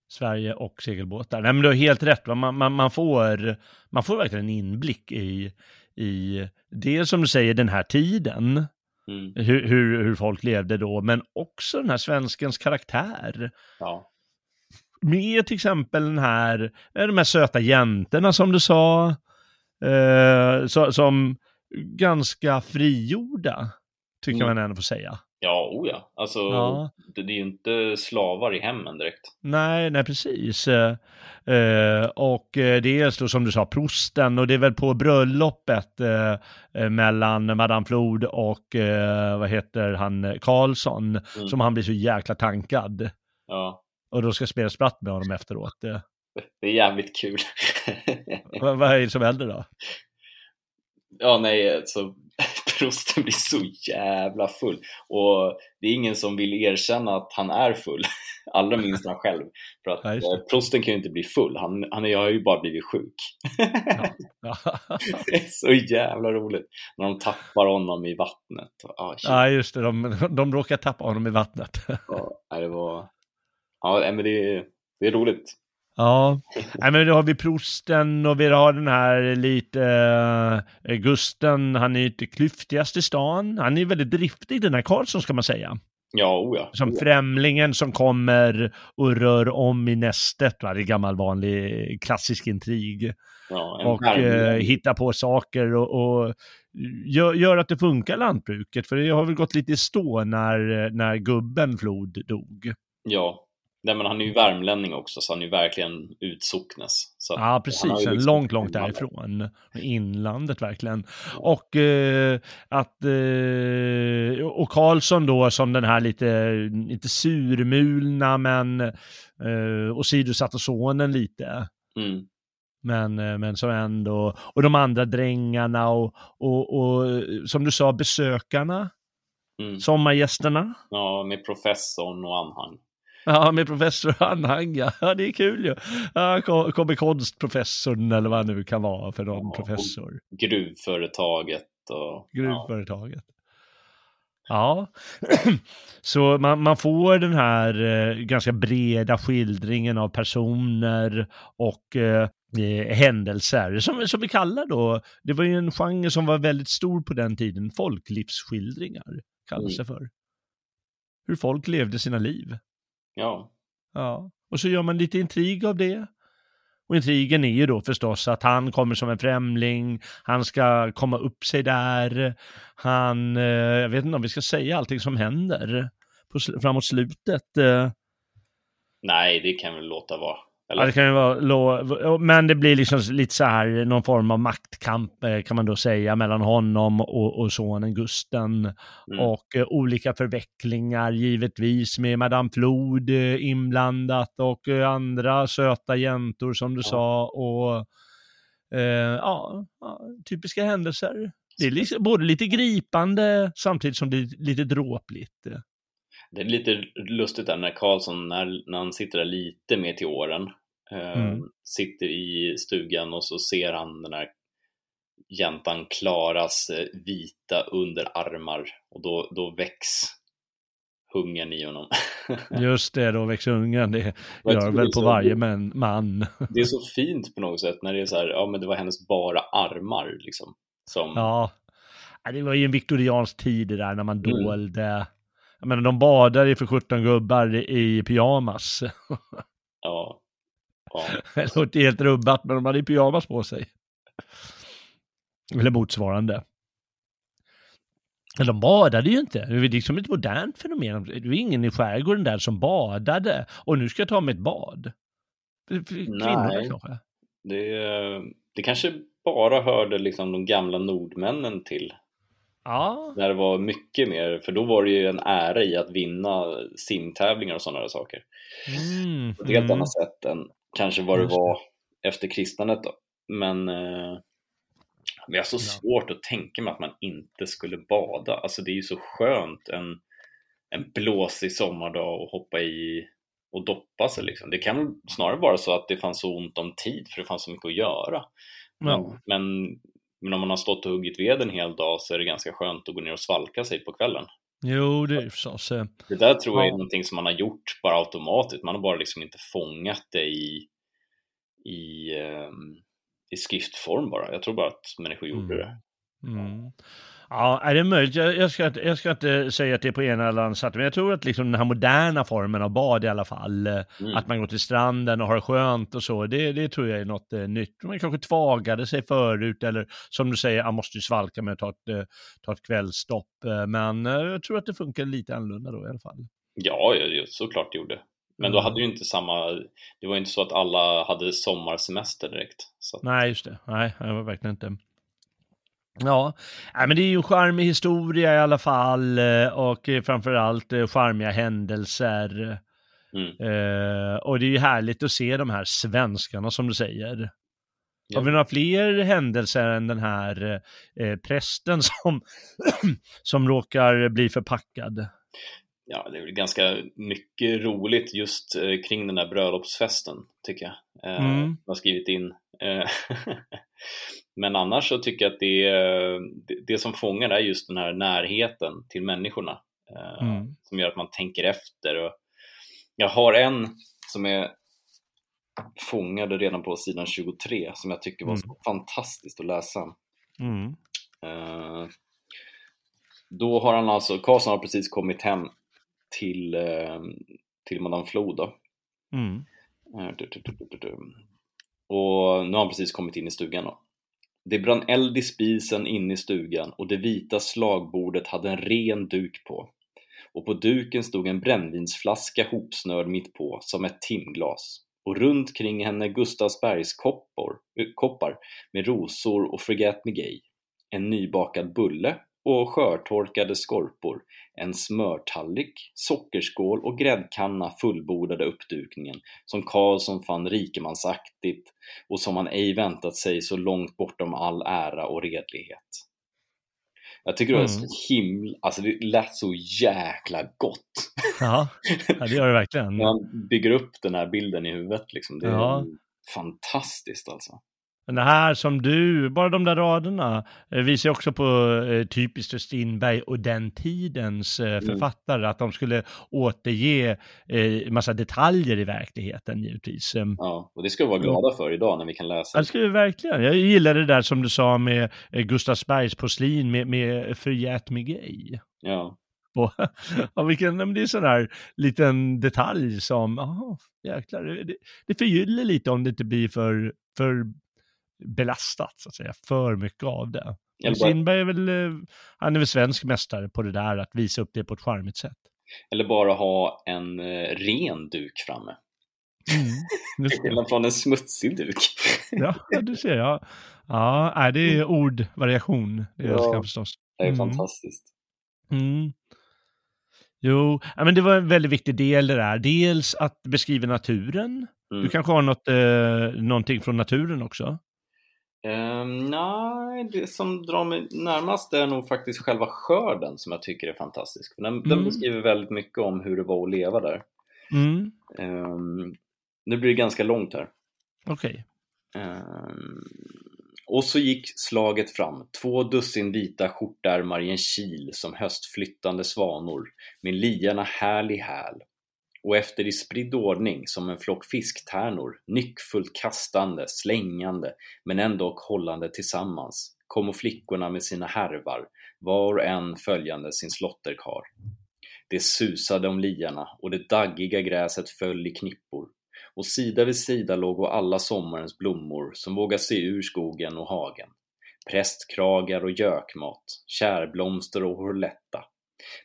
Sverige och segelbåtar. Nej, men du har helt rätt. Man, man, man, får, man får verkligen en inblick i, i det som du säger, den här tiden. Mm. Hur, hur, hur folk levde då, men också den här svenskens karaktär. Ja. Med till exempel den här, eh, de här söta jäntorna som du sa, eh, så, som ganska frigjorda, tycker Mm. man ändå får säga. Ja, oh ja. Alltså, Ja. det, det är ju inte slavar i hemmen direkt. Nej, nej precis. Eh, eh, och eh, dels då som du sa, prosten och det är väl på bröllopet eh, eh, mellan Madame Flod och eh, vad heter han, Karlsson, Mm. som han blir så jäkla tankad. Ja, Och då ska spela spratt med honom efteråt. Det är jävligt kul. vad, vad är det som händer då? Ja, nej, alltså prosten blir så jävla full och det är ingen som vill erkänna att han är full, allra minst han själv. För att just eh, prosten kan ju inte bli full, han, han är- har ju bara blivit sjuk. Ja. det är så jävla roligt när de tappar honom i vattnet. Ah, shit. ja, just det, de, de råkar tappa honom i vattnet. Ja, nej, det var... Ja, nej, men det det är roligt. Ja, Nej, men då har vi prosten och vi har den här lite eh, Gusten, han är ju inte klyftigast i stan. Han är väldigt driftig den här Karlsson ska man säga. Ja, oh ja. Som främlingen som kommer och rör om i nästet. Va? Det är gammal vanlig klassisk intrig. Ja, Och eh, värmlänning. hitta på saker och, och gör, gör att det funkar lantbruket. För det har väl gått lite i stå när, när gubben Flod dog. Ja, nej, men han är ju värmlänning också, så han är ju verkligen utsocknes. Ja, har precis. liksom- långt, långt därifrån. Inlandet verkligen. Och eh, att... Eh, och Karlsson då som den här lite, lite surmulna men eh, åsidosatte sonen lite. Mm. Men, eh, men som ändå, och de andra drängarna och, och, och som du sa, besökarna, Mm. sommargästerna. Ja, med professorn och anhang. Ja, med professor Anhang, ja. det är kul ju. Ja, ko- kommer konstprofessorn eller vad det nu kan vara för någon Ja, professor. Gruvföretaget och... Gruvföretaget. Ja, så man, man får den här eh, ganska breda skildringen av personer och eh, eh, händelser som, som vi kallar då, det var ju en genre som var väldigt stor på den tiden, folklivsskildringar kallas det för. Hur folk levde sina liv. Ja. Ja, och så gör man lite intrig av det. Och intrigen är ju då förstås att han kommer som en främling, han ska komma upp sig där, han, eh, jag vet inte om vi ska säga allting som händer på, framåt slutet. Eh, Nej, det kan väl låta vara. Ja, Eller? det kan ju vara, lo- men det blir liksom lite så här, någon form av maktkamp eh, kan man då säga mellan honom och, och sonen Gusten. Mm. Och eh, olika förvecklingar givetvis med Madame Flod eh, inblandat och eh, andra söta jäntor som du Ja. sa. Och eh, ja, ja, typiska händelser. Det är liksom både lite gripande samtidigt som det är lite dråpligt. Det är lite lustigt där när Karlsson, när, när han sitter där lite mer till åren, Mm. Sitter i stugan och så ser han den här jäntan Klaras eh, vita underarmar och då, då väcks hungern i honom. Just det, då växer ungen. Det Jag gör väl på så- varje man. man. Det är så fint på något sätt när det är så här, ja men det var hennes bara armar liksom. Som, Ja. Det var ju en viktoriansk tid det där när man Mm. dolde. Jag menar, de badade för 17 gubbar i pyjamas. ja. Ja. Det låter helt rubbat, men de hade pyjamas på sig. Eller motsvarande. Men de badade ju inte. Det är liksom ett modernt fenomen. Det var ingen i skärgården där som badade. Och nu ska jag ta mig ett bad. Kvinnorna Nej. kanske. Det, det kanske bara hörde liksom de gamla nordmännen till. Ja, När det var mycket mer, för då var det ju en ära i att vinna simtävlingar och sådana där saker. mm, På ett helt mm. annat sätt än kanske vad det det. var efter kristnandet då. Men, eh, jag har så Ja. svårt att tänka mig att man inte skulle bada. Alltså det är ju så skönt en, en blåsig sommardag och hoppa i och doppa sig liksom. Det kan snarare vara så att det fanns så ont om tid för det fanns så mycket att göra. Ja. Men, men om man har stått och huggit ved en hel dag så är det ganska skönt att gå ner och svalka sig på kvällen. Jo, det är ju förstås. eh, Det där tror jag är Ja. någonting som man har gjort bara automatiskt. Man har bara liksom inte fångat det i, i, ehm, i skriftform bara. Jag tror bara att människor gjorde det. Mm. Ja, är det möjligt? Jag, jag, ska, inte- jag ska inte säga att det är på ena eller andra sättet, men jag tror att liksom den här moderna formen av bad i alla fall, eh, Mm. att man går till stranden och har det skönt och så, det, det tror jag är något eh, nytt. Man kanske tvagade sig förut, eller som du säger, man måste ju svalka med att ta ett, eh, ta ett kvällsstopp, men jag tror att det funkar lite annorlunda då i alla fall. Ja, såklart det gjorde. Men då Mm. hade ju inte samma, det var inte så att alla hade sommarsemester direkt. Att, Nej, just det. Nej, det var verkligen inte. Ja, nej, men det är ju en charmig historia i alla fall eh, och framförallt eh, charmiga händelser. mm. Eh, och det är ju härligt att se de här svenskarna som du säger. Ja. Har vi några fler händelser än den här eh, prästen som, som råkar bli förpackad? ja, det är väl ganska mycket roligt just eh, kring den där bröllopsfesten, tycker jag. Eh, Mm. Jag har skrivit in. Eh, Men annars så tycker jag att det, det, som fångar är just den här närheten till människorna. eh, Mm. Som gör att man tänker efter. Och jag har en som är fångad redan på sidan 23 som jag tycker var så fantastiskt att läsa. Mm. Eh, då har han alltså, Karlsson har precis kommit hem till, eh, till Madame Flo då. Mm. Du, du, du. Och nu har han precis kommit in i stugan då. Det brann eld i spisen inne i stugan och det vita slagbordet hade en ren duk på. Och på duken stod en brännvinsflaska hopsnörd mitt på, som ett timglas. Och runt kring henne Gustavsbergs koppor, äh, eh, koppar med rosor och forget me gay. En nybakad bulle och skörtorkade skorpor. En smörtallrik, sockerskål och gräddkanna fullbordade uppdukningen som Karlsson fann rikemansaktigt och som han ej väntat sig så långt bortom all ära och redlighet. Jag tycker det var Mm. så himla, alltså det lät så jäkla gott. Ja, det gör det verkligen. När han bygger upp den här bilden i huvudet liksom. Det är Ja. fantastiskt alltså. Men det här som du, bara de där raderna, eh, visar också på eh, typiskt Strindberg och den tidens eh, författare, att de skulle återge eh, massa detaljer i verkligheten givetvis. Eh, Ja, och det ska vi vara glada för idag när vi kan läsa. Det skulle jag verkligen. Jag gillar det där som du sa med eh, Gustavsbergs porslin med, med Förgät mig gay. Ja, Och, och vilken, men det är sån där liten detalj som, jaha, jäklar, det, det förgyller lite om det inte blir för, för belastat, så att säga, för mycket av det. Eller bara- Strindberg är väl, eh, han är väl svensk mästare på det där, att visa upp det på ett charmigt sätt. eller bara ha en eh, ren duk framme. Just Till skillnad från en smutsig duk. Ja, du ser, ja. Ja, det är ordvariation, det Ja. jag förstås. Det är Mm. fantastiskt. Mm. Jo, ja, men det var en väldigt viktig del det där. Dels att beskriva naturen. Mm. Du kanske har något, eh, någonting från naturen också? Ehm, nej, det som drar mig närmast är nog faktiskt själva skörden som jag tycker är fantastisk. Den, den Mm. beskriver väldigt mycket om hur det var att leva där. Mm. Ehm, nu blir det ganska långt här. Okej. Ehm, och så gick slaget fram, två dussin vita skjortärmar i en kil som höstflyttande svanor, med liarna häl i häl. Och efter i spridd ordning, som en flock fisktärnor, nyckfullt kastande, slängande, men ändå hållande tillsammans, kom flickorna med sina härvar, var och en följande sin slotterkar. Det susade om liarna och det daggiga gräset föll i knippor och sida vid sida låg alla sommarens blommor som vågar se ur skogen och hagen. Prästkragar och gökmat, kärblomster och horletta,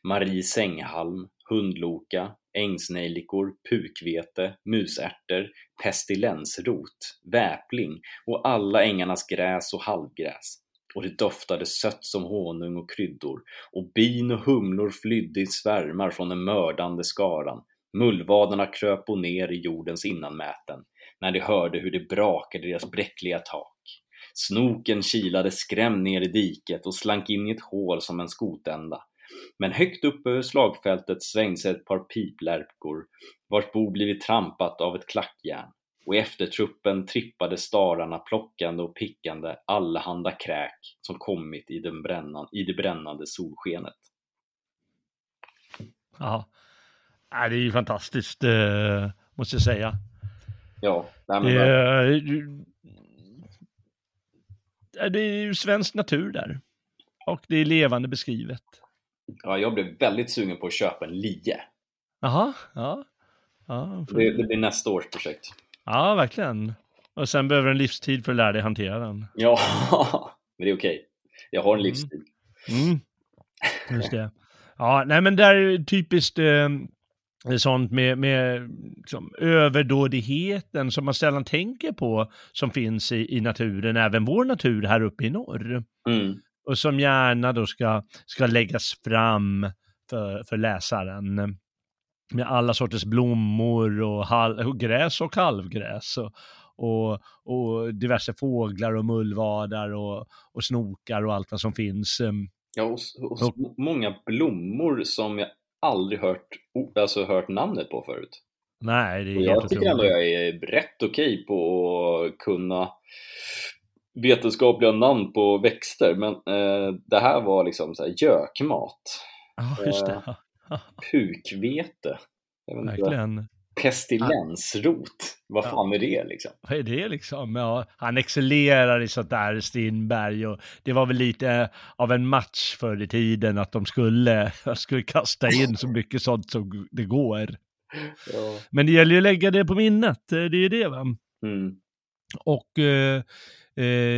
Marie sänghalm, hundloka, ängsnejlikor, pukvete, musärter, pestilensrot, väpling och alla ängarnas gräs och halvgräs. Och det doftade sött som honung och kryddor och bin och humlor flydde i svärmar från den mördande skaran Mullvadarna kröp ner i jordens innanmäten när de hörde hur det brakade i deras bräckliga tak. Snoken kilade skrämd ner i diket och slank in i ett hål som en skotända. Men högt upp över slagfältet svängde sig ett par piplärpkor vars bo blivit trampat av ett klackjärn och i eftertruppen trippade stararna plockande och pickande allehanda kräk som kommit i, den brännan, i det brännande solskenet. Ja, det är ju fantastiskt, eh, måste jag säga. Ja, nej, men det, är, det är ju svensk natur där. Och det är levande beskrivet. Ja, jag blev väldigt sugen på att köpa en lie. Jaha, ja. ja för... det, det blir nästa års projekt. Ja, verkligen. Och sen behöver du en livstid för att lära dig hantera den. Ja, men det är okej. Jag har en mm. livstid. Mm. Just det. Ja, nej men det är typiskt eh, sånt med, med liksom, överdådigheten som man sällan tänker på som finns i, i naturen, även vår natur här uppe i norr. Mm. Och som gärna då ska, ska läggas fram för, för läsaren. Med alla sorters blommor och, hal, och gräs och halvgräs. Och, och, och, diverse fåglar och mullvadar och, och snokar och allt vad som finns. Ja, och, och, och många blommor som jag aldrig hört, alltså, hört namnet på förut. Nej, det är och Jag tycker ändå jag är rätt okej okay på att kunna vetenskapliga namn på växter, men eh, det här var liksom så här, gökmat. Ja, just det. Eh, pukvete. Verkligen. Pestilensrot. Vad fan är det liksom? Vad är det liksom? Ja, han excellerar i sånt där, Strindberg. Och det var väl lite av en match förr i tiden att de skulle, skulle kasta in så mycket sånt som det går. Ja. Men det gäller ju att lägga det på minnet, det är ju det va? Mm. Och eh, eh,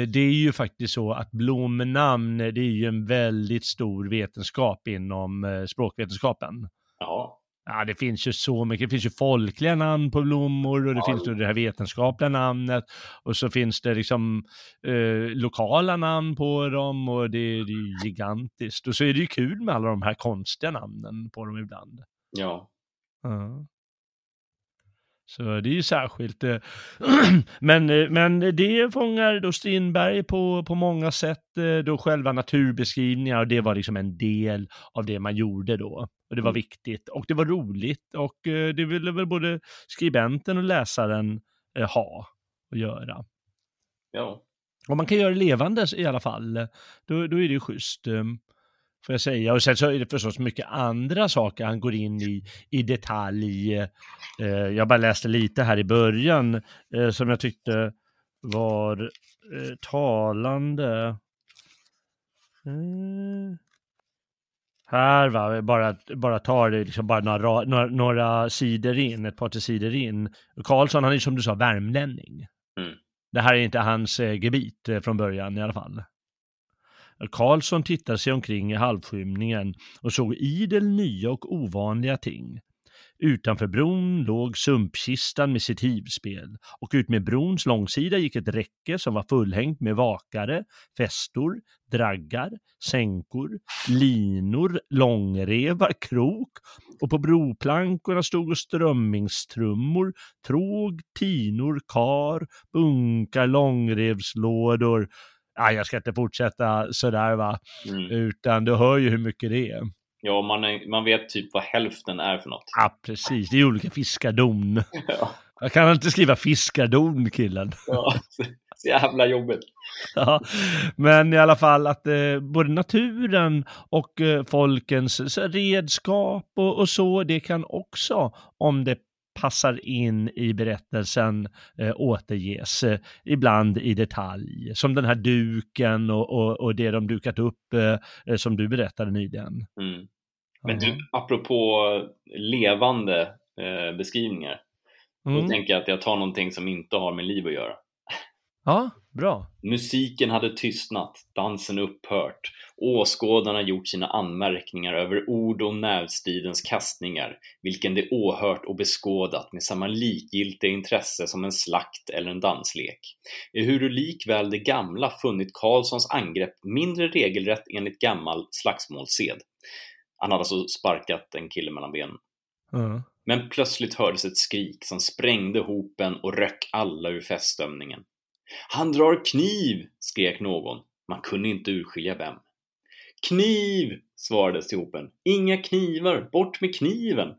det är ju faktiskt så att blomnamn, det är ju en väldigt stor vetenskap inom eh, språkvetenskapen. Ja. Ja, det finns ju så mycket. Det finns ju folkliga namn på blommor och det ja. finns ju det här vetenskapliga namnet och så finns det liksom eh, lokala namn på dem och det, det är gigantiskt. Och så är det ju kul med alla de här konstiga namnen på dem ibland. Ja. ja. Så det är ju särskilt. Eh, men, eh, men det fångar då Strindberg på, på många sätt, eh, då själva naturbeskrivningar och det var liksom en del av det man gjorde då. Och det var mm. viktigt och det var roligt och det ville väl både skribenten och läsaren ha och göra. Ja. Och man kan göra det levande i alla fall, då, då är det ju schysst får jag säga. Och sen så är det förstås mycket andra saker han går in i, i detalj. Eh, jag bara läste lite här i början eh, som jag tyckte var eh, talande. Eh, här va, bara, bara tar det liksom bara några, några, några sidor in, ett par till sidor in. Karlsson, han är som du sa värmlänning. Mm. Det här är inte hans eh, gebit eh, från början i alla fall. Karlsson tittade sig omkring i halvskymningen och såg idel nya och ovanliga ting. Utanför bron låg sumpkistan med sitt hivspel och ut med brons långsida gick ett räcke som var fullhängt med vakare, fästor, draggar, sänkor, linor, långrevar, krok och på broplankorna stod strömmingstrummor, tråg, tinor, kar, bunkar, långrevslådor ah, jag ska inte fortsätta sådär va, mm. utan du hör ju hur mycket det är. Ja, man, är, man vet typ vad hälften är för något. Ja, precis. Det är olika fiskardon. ja. Jag kan inte skriva fiskardon, killen. Ja, så jävla jobbigt. Ja, men i alla fall att eh, både naturen och eh, folkens redskap och, och, så, det kan också, om det passar in i berättelsen, eh, återges, eh, ibland i detalj. Som den här duken och, och, och det de dukat upp eh, som du berättade nyligen. Mm. Men du, apropå levande eh, beskrivningar, mm. då tänker jag att jag tar någonting som inte har med liv att göra. Ja, bra. Musiken hade tystnat, dansen upphört. Åskådarna gjort sina anmärkningar över ord och nävstridens kastningar, vilken de åhört och beskådat med samma likgiltiga intresse som en slakt eller en danslek. Ehuru likväl det gamla funnit Karlssons angrepp mindre regelrätt enligt gammal slagsmålssed. Han hade alltså sparkat en kille mellan benen. Mm. Men plötsligt hördes ett skrik som sprängde hopen och röck alla ur feststämningen. Han drar kniv! skrek någon. Man kunde inte urskilja vem. Kniv! svarades till hopen. Inga knivar! Bort med kniven!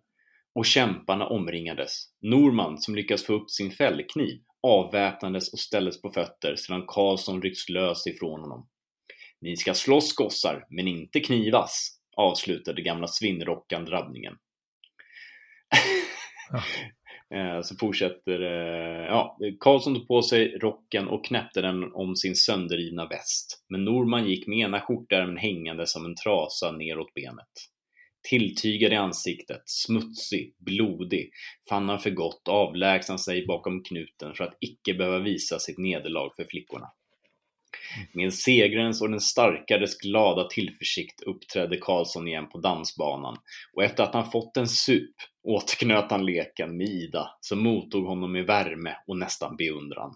Och kämparna omringades. Norman, som lyckats få upp sin fällkniv, avväpnades och ställdes på fötter sedan Karlsson ryckts lös ifrån honom. Ni ska slåss gossar, men inte knivas, avslutade gamla svinnrockan drabbningen. Eh, så fortsätter, eh, ja, Karlsson tog på sig rocken och knäppte den om sin sönderrivna väst. Men Norman gick med ena skjortärmen hängande som en trasa neråt benet. Tilltygad i ansiktet, smutsig, blodig, fann han för gott avlägsna sig bakom knuten för att icke behöva visa sitt nederlag för flickorna. Med segrens och den starkares glada tillförsikt uppträdde Karlsson igen på dansbanan och efter att han fått en sup återknöt han leken med Ida som mottog honom med värme och nästan beundran.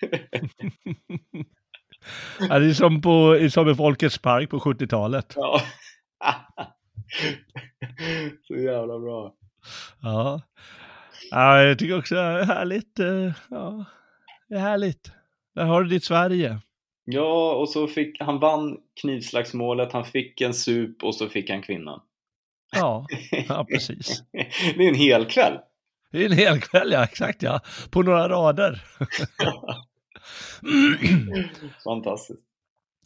ja, det är som, på, som i Folkets park på 70-talet. Ja. Så jävla bra. Ja. ja, jag tycker också det är härligt. Eh, ja, det är härligt. Där har du ditt Sverige. Ja, och så fick han vann knivslagsmålet, han fick en sup och så fick han kvinnan. Ja, ja precis. det är en hel kväll. Det är en hel kväll, ja, exakt ja. På några rader. Fantastiskt.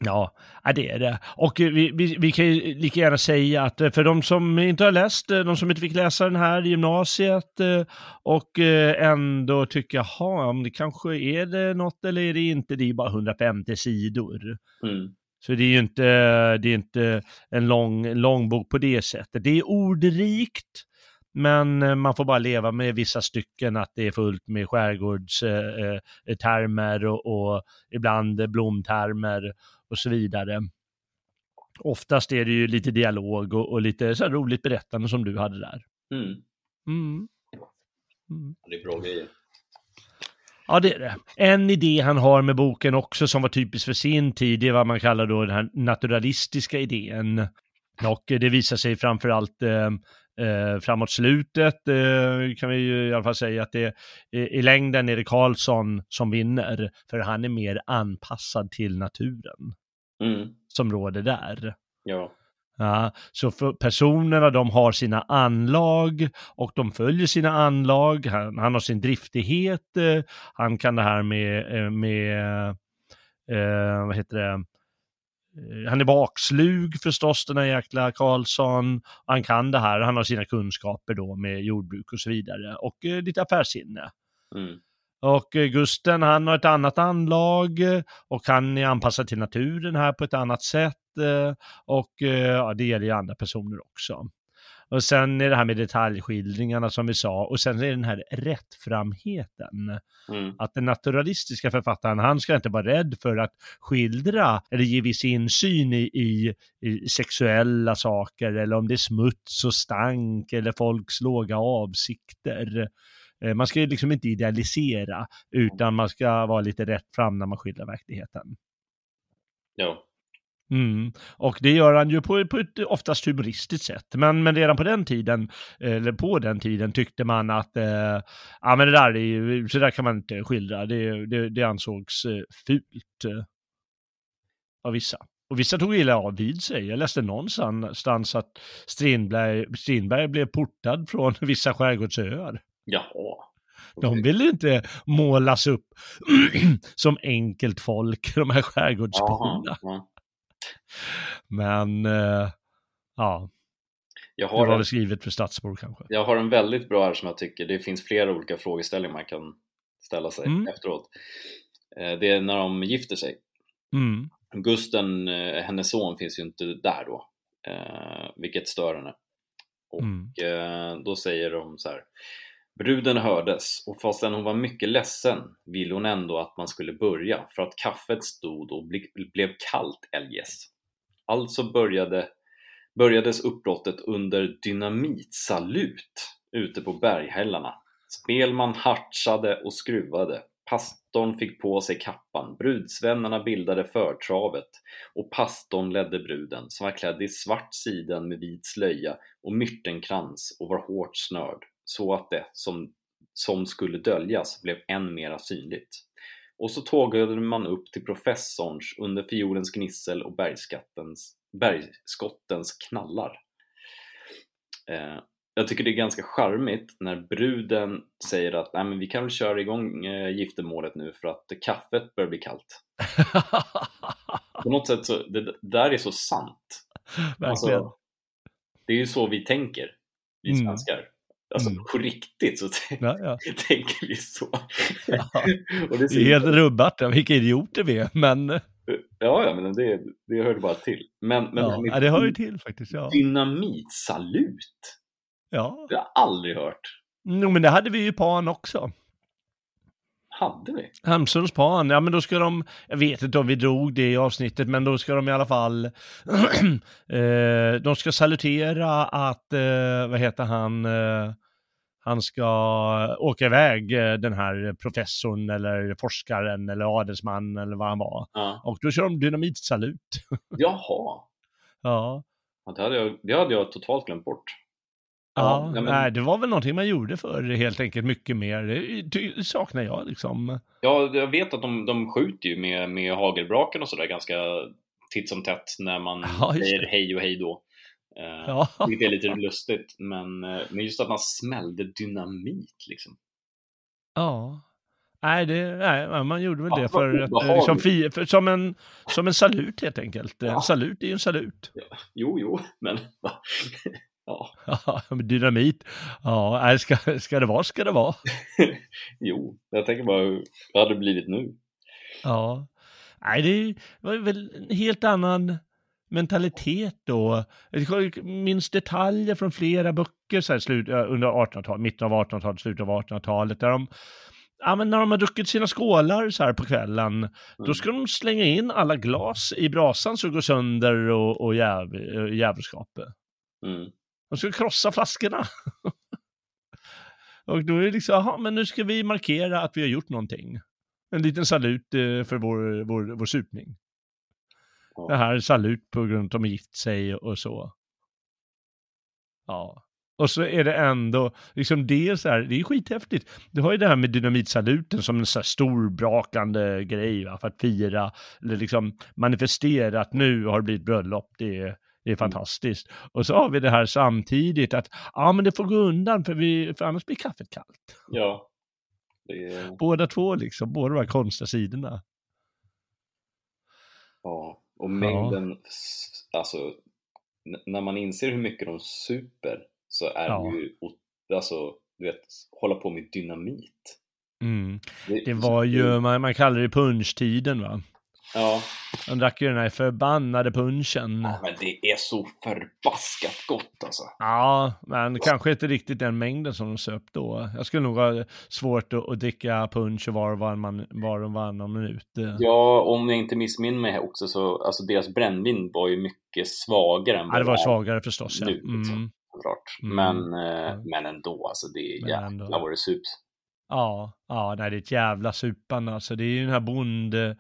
Ja, det är det. Och vi, vi, vi, kan ju lika gärna säga att för de som inte har läst, de som inte fick läsa den här i gymnasiet och ändå tycker, jaha, det kanske är det något eller är det inte, det är bara 150 sidor. Mm. Så det är ju inte, det är inte en lång, lång bok på det sättet. Det är ordrikt, men man får bara leva med vissa stycken, att det är fullt med skärgårdstermer och, och ibland blomtermer och så vidare. Oftast är det ju lite dialog och, och lite så roligt berättande som du hade där. Mm. Mm. Mm. Det är bra grejer. Ja, det är det. En idé han har med boken också som var typisk för sin tid, det är vad man kallar då den här naturalistiska idén. Och det visar sig framförallt eh, eh, framåt slutet eh, kan vi ju i alla fall säga att det i, i längden är det Karlsson som vinner, för han är mer anpassad till naturen mm. som råder där. Ja. Ja, så för personerna de har sina anlag och de följer sina anlag. Han, han har sin driftighet. Eh, han kan det här med, eh, med eh, vad heter det, eh, han är bakslug förstås den här jäkla Karlsson. Han kan det här, han har sina kunskaper då med jordbruk och så vidare och eh, lite affärssinne. Mm. Och Gusten han har ett annat anlag och han är anpassad till naturen här på ett annat sätt. Och ja, det gäller ju andra personer också. Och sen är det här med detaljskildringarna som vi sa och sen är det den här rättframheten. Mm. Att den naturalistiska författaren, han ska inte vara rädd för att skildra eller ge viss insyn i, i, i sexuella saker eller om det är smuts och stank eller folks låga avsikter. Eh, man ska ju liksom inte idealisera, utan man ska vara lite rätt fram när man skildrar verkligheten. Ja. Mm. Och det gör han ju på, på ett oftast humoristiskt sätt. Men, men redan på den tiden, eller på den tiden, tyckte man att eh, ja, men det där är ju, så där kan man inte skildra. Det, det, det ansågs eh, fult eh, av vissa. Och vissa tog illa av vid sig. Jag läste någonstans att Strindberg, Strindberg blev portad från vissa skärgårdsöar. Jaha. De vill ju inte målas upp som enkelt folk, de här skärgårdsborna. ja. Men, eh, ja, Jag det har, var en, skrivet för stadsbor kanske. jag har en väldigt bra här som jag tycker, det finns flera olika frågeställningar man kan ställa sig Mm. efteråt. Eh, Det är när de gifter sig. Mm. Gusten, eh, hennes son, finns ju inte där då, eh, vilket stör henne. Och Mm. då säger de så här. Bruden hördes och fastän hon var mycket ledsen ville hon ändå att man skulle börja för att kaffet stod och ble- blev kallt eljest. Alltså började, börjades uppbrottet under dynamitsalut ute på berghällarna. Spelman hartsade och skruvade. Pastorn fick på sig kappan, brudsvännerna bildade förtravet och pastorn ledde bruden som var klädd i svart siden med vit slöja och myrtenkrans och var hårt snörd så att det som, som skulle döljas blev än mera synligt. Och så tågade man upp till professorns under fiolens gnissel och bergskottens knallar. Eh, jag tycker det är ganska charmigt när bruden säger att Nej, men vi kan väl köra igång eh, giftermålet nu för att kaffet börjar bli kallt. På något sätt så, det, det där är så sant. Verkligen. Alltså, det är ju så vi tänker, vi Mm. Alltså Mm. på riktigt så ja, ja. tänker vi så. Ja. Och det är Det helt rubbat, vilka idioter vi är, men Ja, ja, men det, det hör bara till. Men, men ja, ja, det hör ju till faktiskt. Ja. Dynamitsalut, Ja. det har jag aldrig hört. Jo, men det hade vi ju Pan också. Hade vi? Hamsuns Pan, ja men då ska de, jag vet inte om vi drog det i avsnittet, men då ska de i alla fall, eh, de ska salutera att, eh, vad heter han, eh, han ska åka iväg, eh, den här professorn eller forskaren eller adelsman eller vad han var. Ja. Och då kör de dynamitsalut. Jaha, Ja, ja, det hade, jag, det hade jag totalt glömt bort. Ja, nej, men- nej, det var väl någonting man gjorde för helt enkelt mycket mer. Det, saknar jag liksom. Ja, jag vet att de, de skjuter ju med, med hagelbraken och sådär ganska titt som tätt när man Ja, säger hej och hej då. Eh, Ja. Vilket är lite lustigt, men, eh, men just att man smällde dynamit liksom. Ja. Nej, det, nej, man gjorde väl Ja, det för att, liksom, för, som, en, som en salut helt enkelt. En Ja. salut är ju en salut. Jo, jo, men va? Ja, dynamit, ja, ska, ska det vara ska det vara. jo, jag tänker bara hur det hade blivit nu. Ja. Nej, det var väl en helt annan mentalitet då. Jag minns detaljer från flera böcker så här, slut, eh, under 1800-talet, mitten av 1800-talet, slutet av 1800-talet, där de Ja, men när de har druckit sina skålar så här på kvällen, då ska de slänga in alla glas i brasan så det går sönder och, och jäv, eh, jävelskapet. Mm. De ska krossa flaskorna. och då är det liksom, jaha, men nu ska vi markera att vi har gjort någonting. En liten salut eh, för vår, vår, vår supning. Ja. Det här är salut på grund av att de har gift sig och så. Ja. Och så är det ändå, liksom det så här, det är skithäftigt. Du har ju det här med dynamitsaluten som en så här stor brakande grej va, för att fira, eller liksom manifestera att nu har det blivit bröllop, det är, det är fantastiskt. Och så har vi det här samtidigt att, ja men det får gå undan för, vi, för annars blir kaffet kallt. Ja. Det är, Båda två liksom, båda de här konstiga sidorna. ja. Och mängden, s- alltså, när man inser hur mycket de super så är Ja. det ju, alltså, du vet, hålla på med dynamit. Mm. Det var ju, man, man kallar det punschtiden va. Ja, De drack ju den här förbannade punchen. ja, men det är så förbaskat gott alltså. Ja, men kanske inte riktigt den mängden som de söp då. Jag skulle nog ha svårt att, att dricka punch var och varannan, var och varannan minut. Ja, om jag inte missminner mig också så, alltså deras brännvin var ju mycket svagare än Ja, det var svagare förstås. Ja. nu, liksom. Mm. såklart. Mm. Men, Ja. men ändå, alltså det är jävla vad det sups. Ja, ja, nej, det är ett jävla supande alltså. Det är ju den här bonde...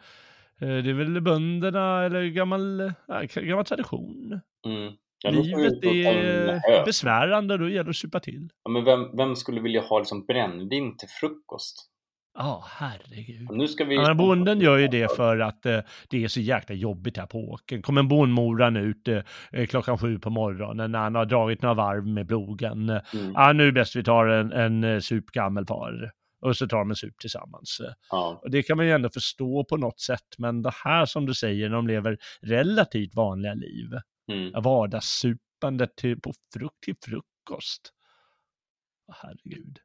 eh, Det är väl bönderna eller gammal, ja, gammal tradition. Mm. Ja, Livet är besvärande då gäller det att supa till. Ja, men vem, vem skulle vilja ha liksom brännvin till frukost? Ja, herregud. Och nu ska vi... Ja, bonden gör ju det för att eh, det är så jäkla jobbigt här på åkern. Kommer bondmoran ut eh, klockan sju på morgonen när han har dragit några varv med plogen. Mm. Ja, nu är det bäst vi tar en, en eh, sup gammelfar. Och så tar de en sup tillsammans. Ja. Och det kan man ju ändå förstå på något sätt, men det här som du säger, de lever relativt vanliga liv, Mm. vardagssupandet till, på frukt till frukost. Herregud.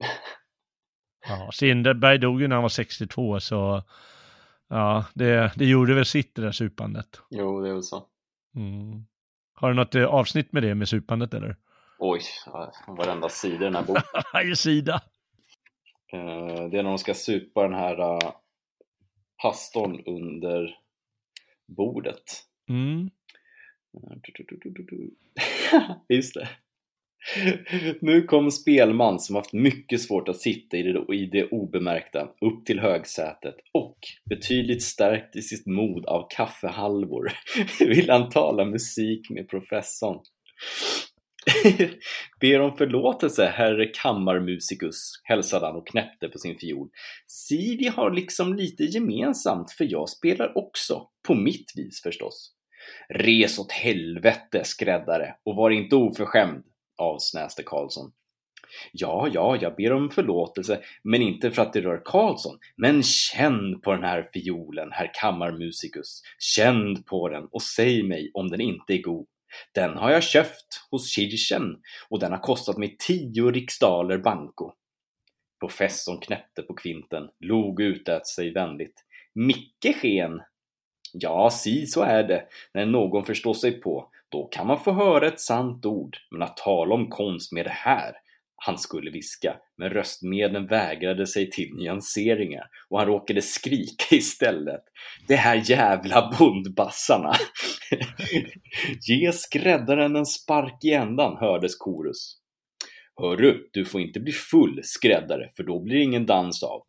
Ja, Sinderberg dog ju när han var 62, så ja, det, det gjorde väl sitt det där supandet. Jo, det är väl så. Mm. Har du något eh, avsnitt med det med supandet eller? Oj, varenda sida i den här boken. Varje sida. Eh, det är när de ska supa den här uh, pastorn under bordet. Mm. Just det. Nu kom spelman som haft mycket svårt att sitta i det, i det obemärkta upp till högsätet och betydligt stärkt i sitt mod av kaffehalvor vill han tala musik med professorn. Ber om förlåtelse, herr kammarmusikus, hälsade han och knäppte på sin fiol. Si, vi har liksom lite gemensamt, för jag spelar också, på mitt vis förstås. Res åt helvete, skräddare, och var inte oförskämd, avsnäste Karlsson. Ja, ja, jag ber om förlåtelse, men inte för att det rör Karlsson. Men känn på den här fiolen, herr kammarmusikus. Känn på den och säg mig om den inte är god. Den har jag köpt hos Kirchen och den har kostat mig tio riksdaler banco. Professorn knäppte på kvinten, log och utät sig vänligt. Micke sken. Ja, si så är det, när någon förstår sig på. Då kan man få höra ett sant ord, men att tala om konst med det här, han skulle viska, men röstmedlen vägrade sig till nyanseringar och han råkade skrika istället. Det här jävla bondbassarna! Ge skräddaren en spark i ändan, hördes korus. Hörru, du får inte bli full, skräddare, för då blir det ingen dans av.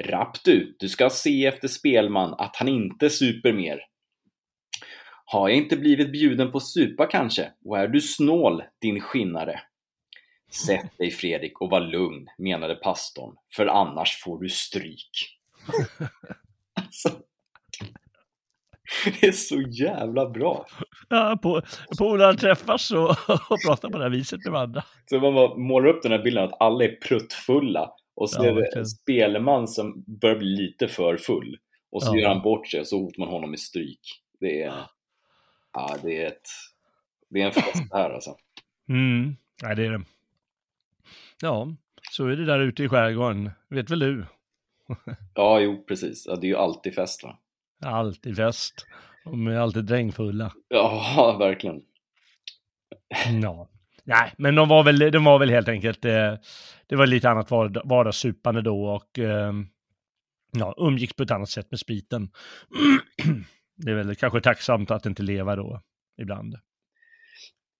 Rapp du, du ska se efter spelman att han inte super mer. Har jag inte blivit bjuden på supa kanske? Och är du snål, din skinnare? Sätt dig Fredrik och var lugn, menade pastorn, för annars får du stryk. alltså, det är så jävla bra. Ja, på, polare träffas och, och pratar på det här viset med varandra. Så man bara målar upp den här bilden att alla är pruttfulla och så Ja, är det en spelman som börjar bli lite för full och så Ja. gör han bort sig och så hotar man honom med stryk. Det är, ja, det är ett, det är en fest här alltså. Mm, nej det är det. Ja, så är det där ute i skärgården, vet väl du. Ja, jo precis. Ja, det är ju alltid fest va? Alltid fest. De är alltid drängfulla. Ja, verkligen. Ja. Nej, men de var väl, de var väl helt enkelt, eh, det var lite annat vard- vardagssupande då och eh, ja, umgicks på ett annat sätt med spriten. det är väl kanske tacksamt att inte leva då ibland.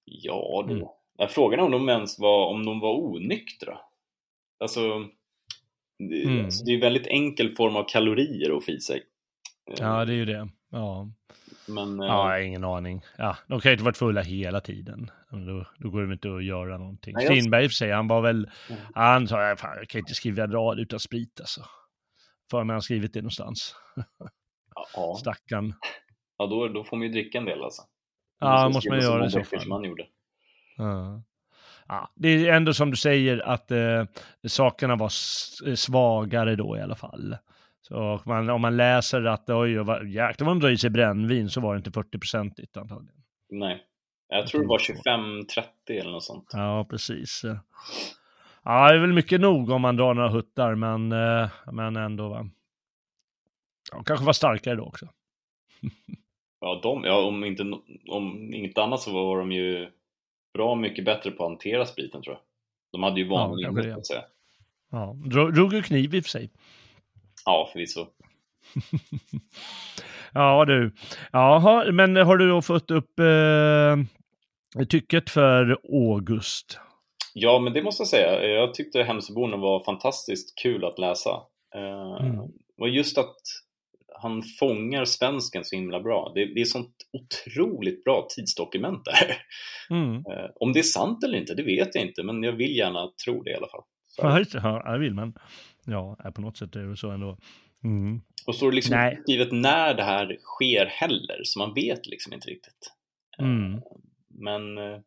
Ja, du. Mm. Jag frågan är om de ens var, om de var onyktra. Alltså, det, Mm. alltså, det är ju väldigt enkel form av kalorier att få i sig. Ja, det är ju det. Ja, Men, eh, ja har ingen aning. Ja, de kan ju inte varit fulla hela tiden. Då, då går det inte att göra någonting. Nej, Strindberg i och för sig, han var väl, Mm. han sa, fan, jag kan inte skriva en rad utan sprit alltså. För mig har skrivit det någonstans. ja, Stackarn. ja då, då får man ju dricka en del alltså. Ja, måste man göra i så fall. som han gjorde. Ja. Ja, det är ändå som du säger att eh, sakerna var s- svagare då i alla fall. Så man, om man läser att oj, vad- jäklar vad de drar i sig brännvin så var det inte 40-procentigt antagligen. Nej. Jag tror det var 25-30 eller något sånt. Ja, precis. Ja, det är väl mycket nog om man drar några huttar, men, eh, men ändå va. Ja, kanske var starkare då också. Ja, de, ja om, inte, om inte annat så var de ju bra mycket bättre på att hantera spriten tror jag. De hade ju vanlig ja, att säga. Ja, drog, drog ju kniv i och för sig. Ja, förvisso. Ja du. Jaha, men har du då fått upp eh, tycket för August? Ja, men det måste jag säga. Jag tyckte Hemsöborna var fantastiskt kul att läsa. Eh, Mm. Och just att han fångar svensken så himla bra. Det, det är sånt otroligt bra tidsdokument där. Mm. Eh, Om det är sant eller inte, det vet jag inte, men jag vill gärna tro det i alla fall. Så. Ja, just det. Ja, det vill man. Ja, på något sätt är det så ändå. Mm. Och står det liksom Nej. skrivet när det här sker heller, så man vet liksom inte riktigt. Eh, Mm. Men eh,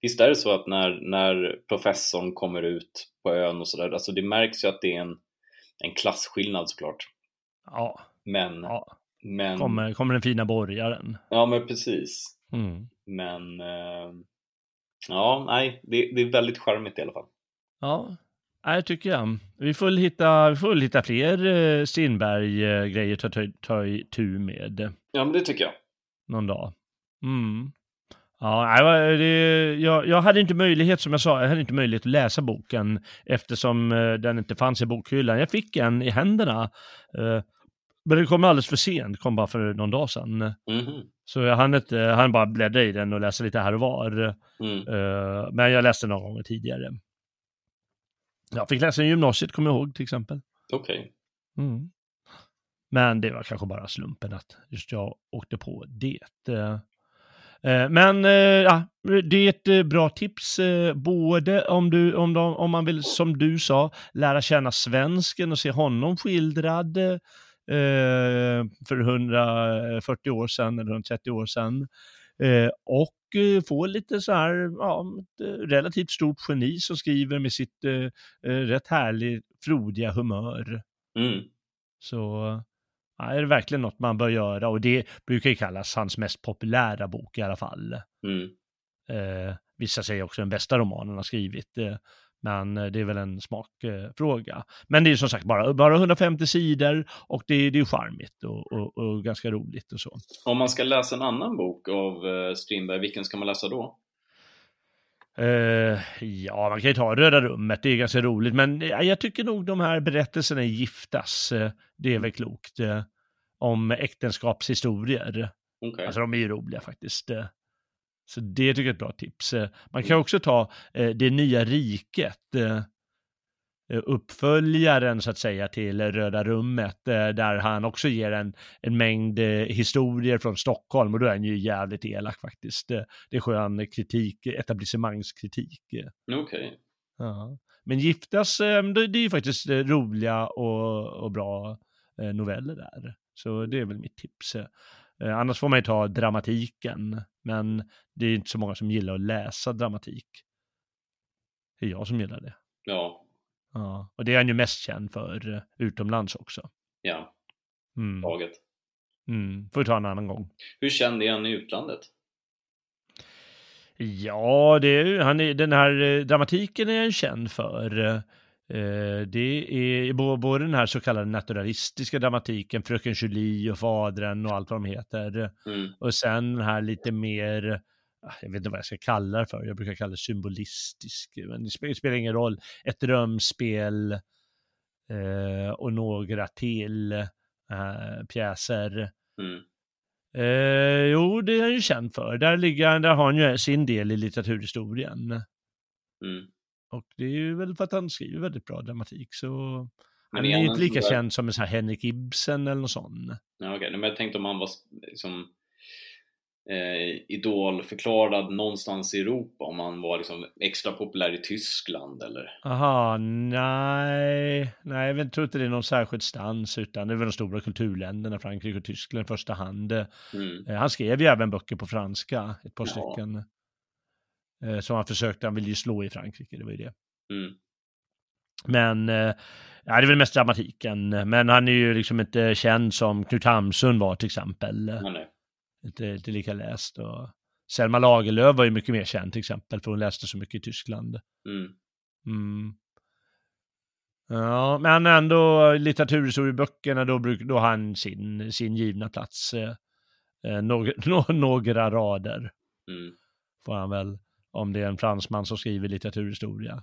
Visst är det så att när, när professorn kommer ut på ön och sådär, alltså det märks ju att det är en, en klasskillnad såklart. Ja, Men, ja. men, Kommer, kommer den fina borgaren. ja men precis. Mm. Men, eh, ja, nej, det, det är väldigt charmigt i alla fall. Ja, det tycker jag. Vi får väl hitta, vi får väl hitta fler eh, Strindberg-grejer att ta, ta, ta itu med Ja, men det tycker jag. någon dag. Mm. Ja, nej, det, jag, jag hade inte möjlighet, som jag sa, jag hade inte möjlighet att läsa boken eftersom eh, den inte fanns i bokhyllan. Jag fick en i händerna, eh, men den kom alldeles för sent, kom bara för någon dag sedan. Mhm. Så jag hann inte, hann bara bläddra i den och läsa lite här och var. Mm. Eh, men jag läste några gånger tidigare. Jag fick läsa i gymnasiet, kommer jag ihåg till exempel. Okej. Mm. Men det var kanske bara slumpen att just jag åkte på det. Eh, Men eh, ja, det är ett bra tips, både om, du, om, de, om man vill, som du sa, lära känna svensken och se honom skildrad för 140 år sedan eller 130 år sedan. Eh, och eh, få lite så här, ja, eh, relativt stort geni som skriver med sitt eh, eh, rätt härligt frodiga humör. Mm. Så ja, är det verkligen något man bör göra och det brukar ju kallas hans mest populära bok i alla fall. Mm. Eh, vissa säger också den bästa romanen han har skrivit. Eh, men eh, det är väl en smakfråga. Fråga. men det är som sagt bara, bara 150 sidor och det, det är charmigt och, och, och ganska roligt och så. Om man ska läsa en annan bok av eh, Strindberg, vilken ska man läsa då? Eh, ja, man kan ju ta Röda rummet, det är ganska roligt, men jag tycker nog de här berättelserna Giftas, det är väl klokt, eh, om äktenskapshistorier. Okej. Alltså de är ju roliga faktiskt. Så det tycker jag är ett bra tips. Eh, Man kan också ta eh, Det nya riket, eh, uppföljaren så att säga till Röda rummet, där han också ger en, en mängd historier från Stockholm och då är han ju jävligt elak faktiskt. Det är skön kritik, etablissemangskritik. Okej. Ja. Men Giftas, det, är ju faktiskt roliga och, och bra noveller där. Så det är väl mitt tips. Eh, Annars får man ju ta dramatiken, men det är inte så många som gillar att läsa dramatik. Det är jag som gillar det. Ja. Ja. Och det är han ju mest känd för eh, utomlands också. Ja. Mm. Taget. Mm. Får vi ta en annan gång. Hur känd är han i utlandet? Ja, det är, han är, den här eh, dramatiken är han känd för. Eh, det är både den här så kallade naturalistiska dramatiken, Fröken Julie och Fadern och allt vad de heter. Mm. Och sen den här lite mer, ah, jag vet inte vad jag ska kalla det för, jag brukar kalla det symbolistisk, men det spelar, ingen roll. Ett drömspel eh, och några till eh, pjäser. Mm. Eh, jo, det är han ju känd för. Där, ligger, där har han ju sin del i litteraturhistorien. Mm. Och det är ju väl för att han skriver väldigt bra dramatik. Så han är ju inte lika där- känd som en sån här Henrik Ibsen eller något sånt. Ja, okej. Men jag tänkte om han var liksom eh, idolförklarad någonstans i Europa, om han var liksom extra populär i Tyskland eller? Aha, nej, nej, jag tror inte det är någon särskild stans, utan det är väl de stora kulturländerna, Frankrike och Tyskland i första hand. Mm. Eh, Han skrev ju även böcker på franska, ett par Ja. stycken. Eh, Som han försökte, han ville ju slå i Frankrike, det var ju det. Mm. Men, eh, ja det är väl mest dramatiken. Men han är ju liksom inte känd som Knut Hamsun var till exempel. Nej. Inte, inte lika läst. Och Selma Lagerlöf var ju mycket mer känd till exempel, för hon läste så mycket i Tyskland. Mm. Mm. Ja, men ändå litteraturhistorieböckerna, då, har han sin, sin givna plats. Eh, eh, några, nå- några rader Mm. får han väl, om det är en fransman som skriver litteraturhistoria.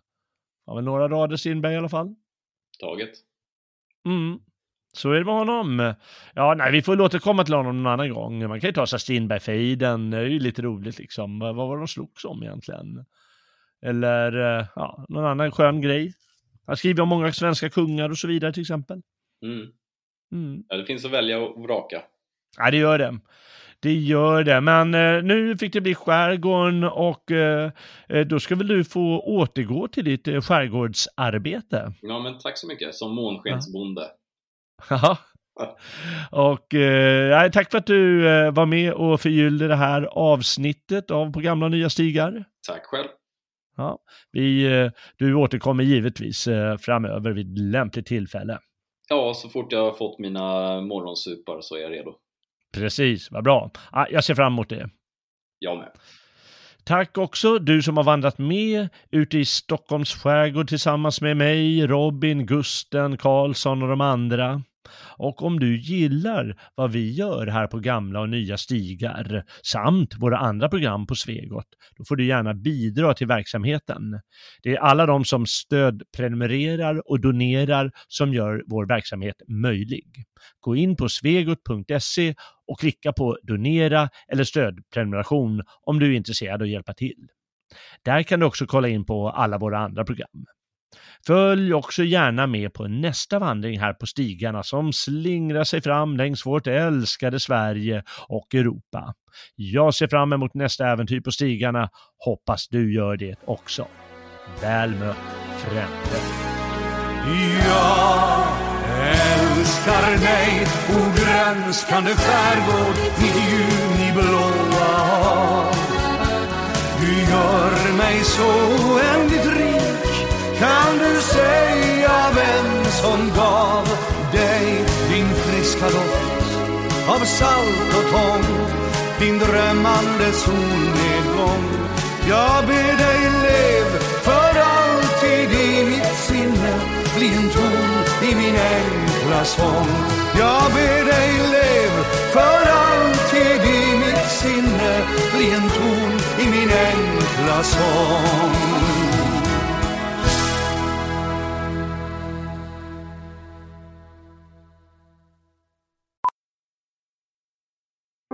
Har väl några rader Strindberg i alla fall. Taget. Mm. Så är det med honom. Ja, nej, vi får väl återkomma till honom någon annan gång. Man kan ju ta sig Strindbergfejden, det är ju lite roligt liksom. Vad var de slogs om egentligen? Eller, eh, ja, någon annan skön grej. Han skriver om många svenska kungar och så vidare till exempel. Mm. Mm. Ja, det finns att välja och vraka. Ja, det gör det. Det gör det, men eh, nu fick det bli skärgården och eh, eh, då ska väl du få återgå till ditt eh, skärgårdsarbete. Ja, men tack så mycket. Som månskensbonde. Ja, och eh, tack för att du eh, var med och förgyllde det här avsnittet av På gamla och nya stigar. Tack själv. Ja, vi, eh, du återkommer givetvis eh, framöver vid lämpligt tillfälle. Ja, så fort jag har fått mina morgonsupar så är jag redo. Precis, vad bra. Jag ser fram emot det. Jag med. Tack också du som har vandrat med ute i Stockholms skärgård tillsammans med mig, Robin, Gusten, Karlsson och de andra. Och om du gillar vad vi gör här på gamla och nya stigar samt våra andra program på Svegot, då får du gärna bidra till verksamheten. Det är alla de som stödprenumererar och donerar som gör vår verksamhet möjlig. Gå in på svegot.se och klicka på donera eller stödprenumeration om du är intresserad av att hjälpa till. Där kan du också kolla in på alla våra andra program. Följ också gärna med på nästa vandring här på stigarna som slingrar sig fram längs vårt älskade Sverige och Europa. Jag ser fram emot nästa äventyr på stigarna. Hoppas du gör det också. Väl mött Frände. Jag älskar dig, o grönskande skärgård, mitt juniblåa hav. Du gör mig så oändligt rik kan du säga vem som gav dig din friska doft av salt och tång, din drömmande solnedgång? Jag ber dig lev för alltid i mitt sinne, bli en ton i min enkla sång. Jag ber dig lev för alltid i mitt sinne, bli en ton i min enkla sång.